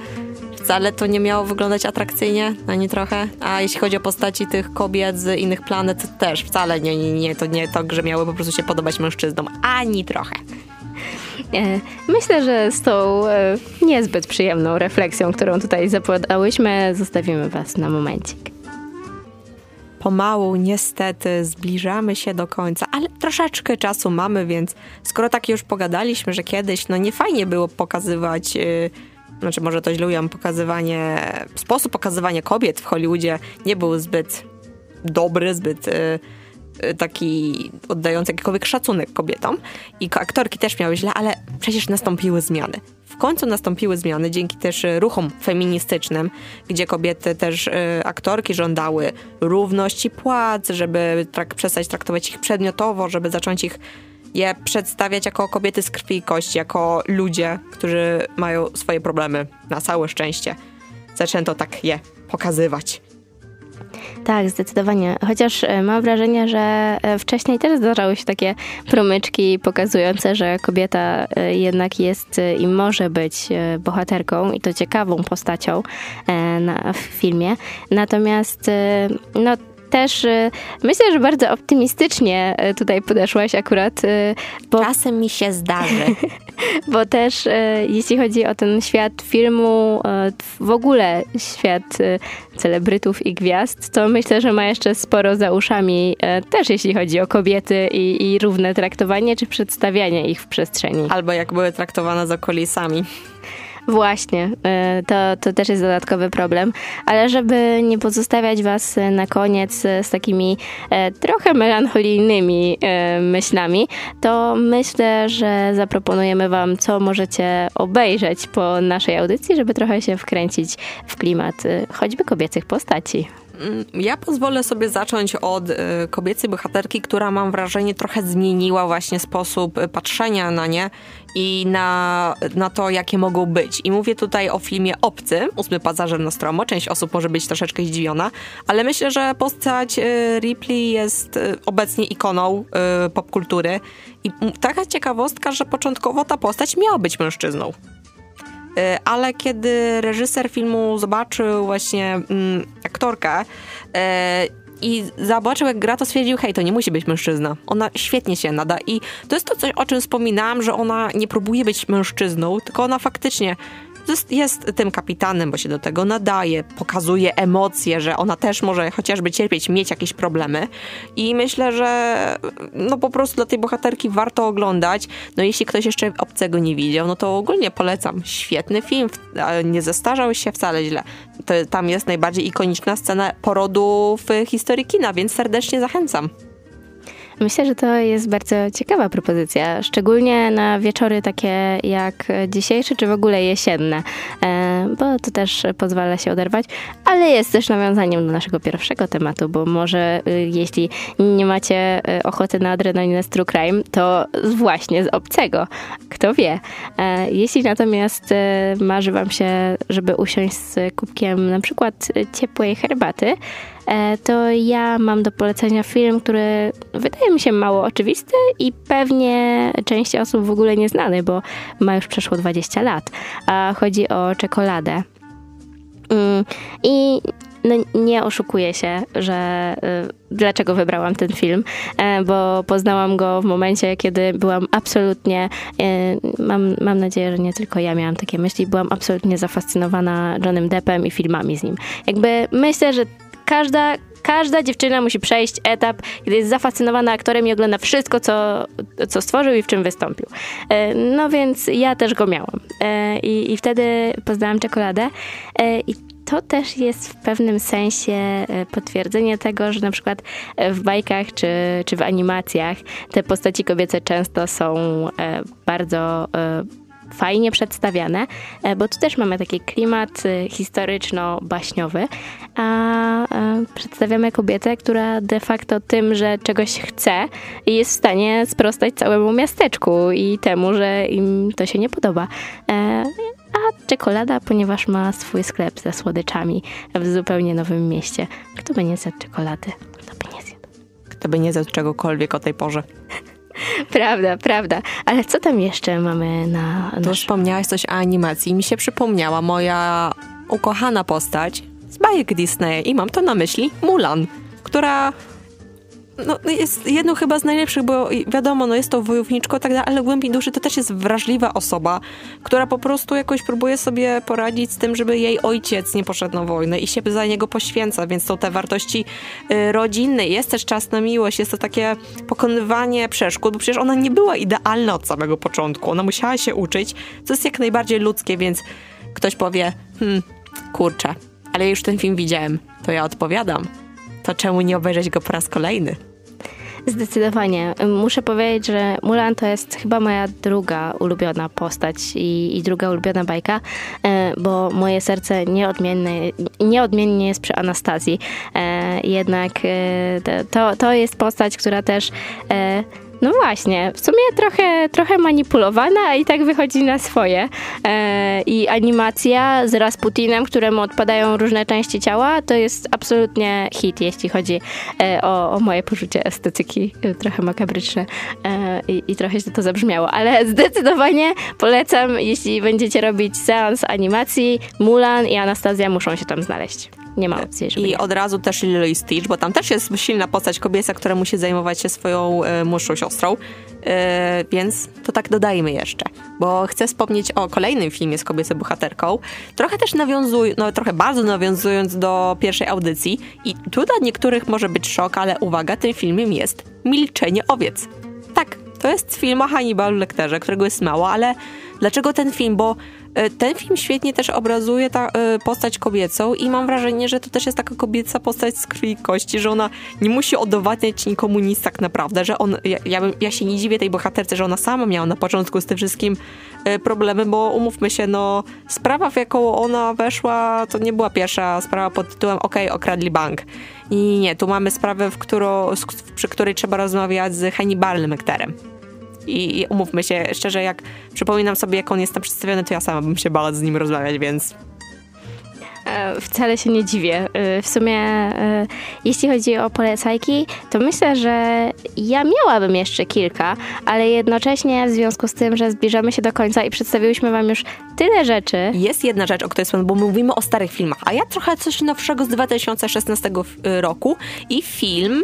S3: Wcale to nie miało wyglądać atrakcyjnie, ani trochę. A jeśli chodzi o postaci tych kobiet z innych planet, też wcale nie, nie, nie, to nie to, że miały po prostu się podobać mężczyznom, ani trochę.
S2: E, myślę, że z tą e, niezbyt przyjemną refleksją, którą tutaj zapowiadałyśmy, zostawimy Was na momencik.
S3: Pomału niestety zbliżamy się do końca, ale troszeczkę czasu mamy, więc skoro tak już pogadaliśmy, że kiedyś no nie fajnie było pokazywać, yy, znaczy może to źle ujęłam, pokazywanie, sposób pokazywania kobiet w Hollywoodzie nie był zbyt dobry, zbyt... Yy, taki oddający jakikolwiek szacunek kobietom i aktorki też miały źle, ale przecież nastąpiły zmiany. W końcu nastąpiły zmiany dzięki też ruchom feministycznym, gdzie kobiety też y, aktorki żądały równości płac, żeby trak przestać traktować ich przedmiotowo, żeby zacząć ich je przedstawiać jako kobiety z krwi i kości, jako ludzie, którzy mają swoje problemy na całe szczęście. Zaczęto tak je pokazywać.
S2: Tak, zdecydowanie. Chociaż e, mam wrażenie, że e, wcześniej też zdarzały się takie promyczki pokazujące, że kobieta e, jednak jest i może być bohaterką i to ciekawą postacią na, w filmie. Natomiast no, też myślę, że bardzo optymistycznie tutaj podeszłaś akurat.
S3: Bo, Czasem mi się zdarzy.
S2: Bo też jeśli chodzi o ten świat filmu, w ogóle świat celebrytów i gwiazd, to myślę, że ma jeszcze sporo za uszami, też jeśli chodzi o kobiety i, i równe traktowanie czy przedstawianie ich w przestrzeni.
S3: Albo jak były traktowane za kulisami.
S2: Właśnie, e, to, to też jest dodatkowy problem, ale żeby nie pozostawiać Was na koniec z takimi e, trochę melancholijnymi e, myślami, to myślę, że zaproponujemy Wam, co możecie obejrzeć po naszej audycji, żeby trochę się wkręcić w klimat choćby kobiecych postaci.
S3: Mm, ja pozwolę sobie zacząć od y, kobiecej bohaterki, która mam wrażenie trochę zmieniła właśnie sposób patrzenia na nie i na, na to, jakie mogą być. I mówię tutaj o filmie Obcy, Ósmy Pasażer Nostromo. Część osób może być troszeczkę zdziwiona, ale myślę, że postać y, Ripley jest y, obecnie ikoną popkultury. I taka ciekawostka, że początkowo ta postać miała być mężczyzną. E, ale kiedy reżyser filmu zobaczył właśnie mm, aktorkę e, i zobaczył, jak gra, to stwierdził, hej, to nie musi być mężczyzna. Ona świetnie się nada i to jest to coś, o czym wspominałam, że ona nie próbuje być mężczyzną, tylko ona faktycznie jest, jest tym kapitanem, bo się do tego nadaje, pokazuje emocje, że ona też może chociażby cierpieć, mieć jakieś problemy. I myślę, że no po prostu dla tej bohaterki warto oglądać. No jeśli ktoś jeszcze obcego nie widział, no to ogólnie polecam. Świetny film, nie zestarzał się wcale źle. To, tam jest najbardziej ikoniczna scena porodu w historii kina, więc serdecznie zachęcam.
S2: Myślę, że to jest bardzo ciekawa propozycja, szczególnie na wieczory takie jak dzisiejsze, czy w ogóle jesienne, e, bo to też pozwala się oderwać, ale jest też nawiązaniem do naszego pierwszego tematu, bo może y, jeśli nie macie y, ochoty na adrenalinę z True Crime, to właśnie z obcego, kto wie. E, jeśli natomiast y, marzy wam się, żeby usiąść z kubkiem na przykład ciepłej herbaty, to ja mam do polecenia film, który wydaje mi się mało oczywisty i pewnie części osób w ogóle nieznany, bo ma już przeszło 20 lat. A chodzi o czekoladę. Mm, I no, nie oszukuję się, że y, dlaczego wybrałam ten film, e, bo poznałam go w momencie, kiedy byłam absolutnie, y, mam, mam nadzieję, że nie tylko ja miałam takie myśli, byłam absolutnie zafascynowana Johnem Deppem i filmami z nim. Jakby myślę, że każda, każda dziewczyna musi przejść etap, kiedy jest zafascynowana aktorem i ogląda wszystko, co, co stworzył i w czym wystąpił. E, no więc ja też go miałam. E, I, i wtedy poznałam czekoladę. E, I to też jest w pewnym sensie potwierdzenie tego, że na przykład w bajkach czy, czy w animacjach te postaci kobiece często są bardzo fajnie przedstawiane, e, bo tu też mamy taki klimat e, historyczno-baśniowy, a przedstawiamy kobietę, która de facto tym, że czegoś chce, jest w stanie sprostać całemu miasteczku i temu, że im to się nie podoba. E, a czekolada, ponieważ ma swój sklep ze słodyczami w zupełnie nowym mieście. Kto by nie zjadł czekolady? Kto by nie zjadł?
S3: Kto by nie zjadł czegokolwiek o tej porze?
S2: Prawda, prawda. Ale co tam jeszcze mamy na...
S3: To wspomniałaś coś o animacji. Mi się przypomniała moja ukochana postać z bajek Disney i mam to na myśli Mulan, która no, jest jedną chyba z najlepszych, bo wiadomo, no jest to wojowniczko, tak dalej, ale w głębi duszy to też jest wrażliwa osoba, która po prostu jakoś próbuje sobie poradzić z tym, żeby jej ojciec nie poszedł na wojnę i się za niego poświęca, więc są te wartości y, rodzinne. Jest też czas na miłość, jest to takie pokonywanie przeszkód, bo przecież ona nie była idealna od samego początku. Ona musiała się uczyć, co jest jak najbardziej ludzkie, więc ktoś powie, hmm, kurczę, ale już ten film widziałem, to ja odpowiadam. To czemu nie obejrzeć go po raz kolejny?
S2: Zdecydowanie. Muszę powiedzieć, że Mulan to jest chyba moja druga ulubiona postać i, i druga ulubiona bajka, e, bo moje serce nieodmiennie, nieodmiennie jest przy Anastazji. E, jednak e, to, to jest postać, która też no właśnie, w sumie trochę, trochę manipulowana, a i tak wychodzi na swoje. E, I animacja z Rasputinem, któremu odpadają różne części ciała, to jest absolutnie hit, jeśli chodzi e, o, o moje poczucie estetyki. Trochę makabryczne e, i, i trochę się to zabrzmiało, ale zdecydowanie polecam, jeśli będziecie robić seans animacji, Mulan i Anastazja muszą się tam znaleźć. Nie ma opcji, żeby
S3: I
S2: nie.
S3: od razu też Lilo i Stitch, bo tam też jest silna postać kobieca, która musi zajmować się swoją e, młodszą siostrą. E, więc to tak dodajmy jeszcze, bo chcę wspomnieć o kolejnym filmie z kobiecą bohaterką. Trochę też nawiązując, no trochę bardzo nawiązując do pierwszej audycji. I tu dla niektórych może być szok, ale uwaga, tym filmem jest Milczenie owiec. Tak, to jest film o Hannibalu Lecterze, którego jest mało, ale dlaczego ten film? Bo ten film świetnie też obrazuje ta e, postać kobiecą i mam wrażenie, że to też jest taka kobieca postać z krwi i kości, że ona nie musi udowadniać nikomu nic tak naprawdę, że on, ja, ja, ja się nie dziwię tej bohaterce, że ona sama miała na początku z tym wszystkim e, problemy, bo umówmy się, no sprawa w jaką ona weszła, to nie była pierwsza sprawa pod tytułem OK, okradli bank. I nie, tu mamy sprawę, w którą, przy której trzeba rozmawiać z Hannibalem Lecterem. I, I umówmy się, szczerze, jak przypominam sobie, jak on jest tam przedstawiony, to ja sama bym się bała z nim rozmawiać, więc
S2: e, Wcale się nie dziwię. E, w sumie, e, jeśli chodzi o polecajki, to myślę, że ja miałabym jeszcze kilka, ale jednocześnie w związku z tym, że zbliżamy się do końca i przedstawiłyśmy Wam już tyle rzeczy.
S3: Jest jedna rzecz, o której wspomnę, bo mówimy o starych filmach, a ja trochę coś nowszego z 2016 roku i film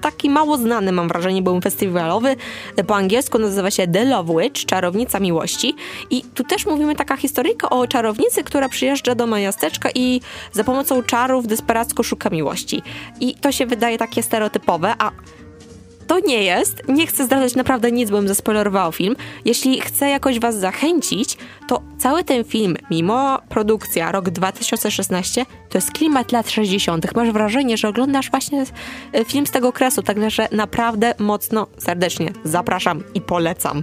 S3: taki mało znany, mam wrażenie, był festiwalowy. Po angielsku nazywa się The Love Witch, Czarownica Miłości. I tu też mówimy taka historyjka o czarownicy, która przyjeżdża do miasteczka i za pomocą czarów desperacko szuka miłości. I to się wydaje takie stereotypowe, a to nie jest. Nie chcę zdradzać naprawdę nic, bym zaspoilerowała film. Jeśli chcę jakoś was zachęcić, to cały ten film, mimo produkcja rok 2016, to jest klimat lat 60. Masz wrażenie, że oglądasz właśnie e, film z tego okresu, także naprawdę mocno, serdecznie zapraszam i polecam.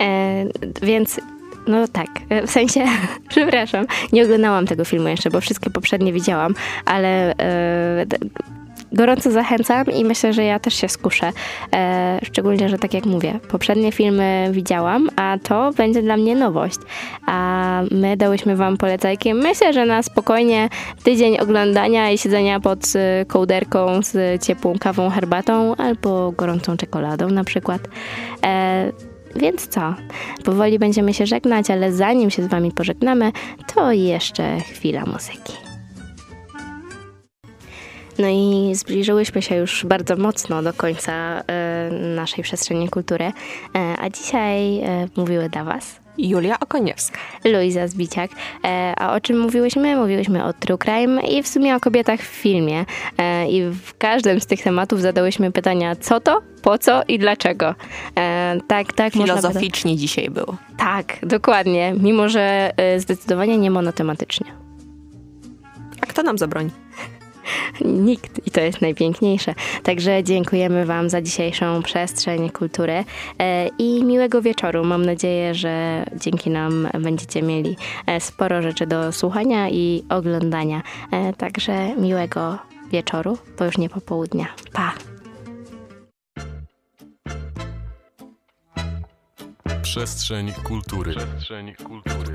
S2: E, więc no tak, e, w sensie, przepraszam, nie oglądałam tego filmu jeszcze, bo wszystkie poprzednie widziałam, ale e, gorąco zachęcam i myślę, że ja też się skuszę. E, szczególnie, że tak jak mówię, poprzednie filmy widziałam, a to będzie dla mnie nowość. A my dałyśmy wam polecajki. Myślę, że na spokojnie tydzień oglądania i siedzenia pod e, kołderką z ciepłą kawą, herbatą albo gorącą czekoladą na przykład. E, więc co? Powoli będziemy się żegnać, ale zanim się z Wami pożegnamy, to jeszcze chwila muzyki. No i zbliżyłyśmy się już bardzo mocno do końca e, naszej przestrzeni kultury, e, a dzisiaj e, mówiły dla Was
S3: Julia Okoniewska.
S2: Luiza Zbiciak. E, a o czym mówiłyśmy? Mówiłyśmy o true crime i w sumie o kobietach w filmie. E, I w każdym z tych tematów zadałyśmy pytania co to, po co i dlaczego. E, tak, tak.
S3: Filozoficznie dzisiaj było.
S2: Tak, dokładnie. Mimo, że zdecydowanie nie monotematycznie.
S3: A kto nam zabroni?
S2: Nikt i to jest najpiękniejsze. Także dziękujemy Wam za dzisiejszą przestrzeń kultury e, i miłego wieczoru. Mam nadzieję, że dzięki nam będziecie mieli e, sporo rzeczy do słuchania i oglądania. E, także miłego wieczoru, bo już nie popołudnia. Pa!
S1: Przestrzeń kultury. Przestrzeń kultury.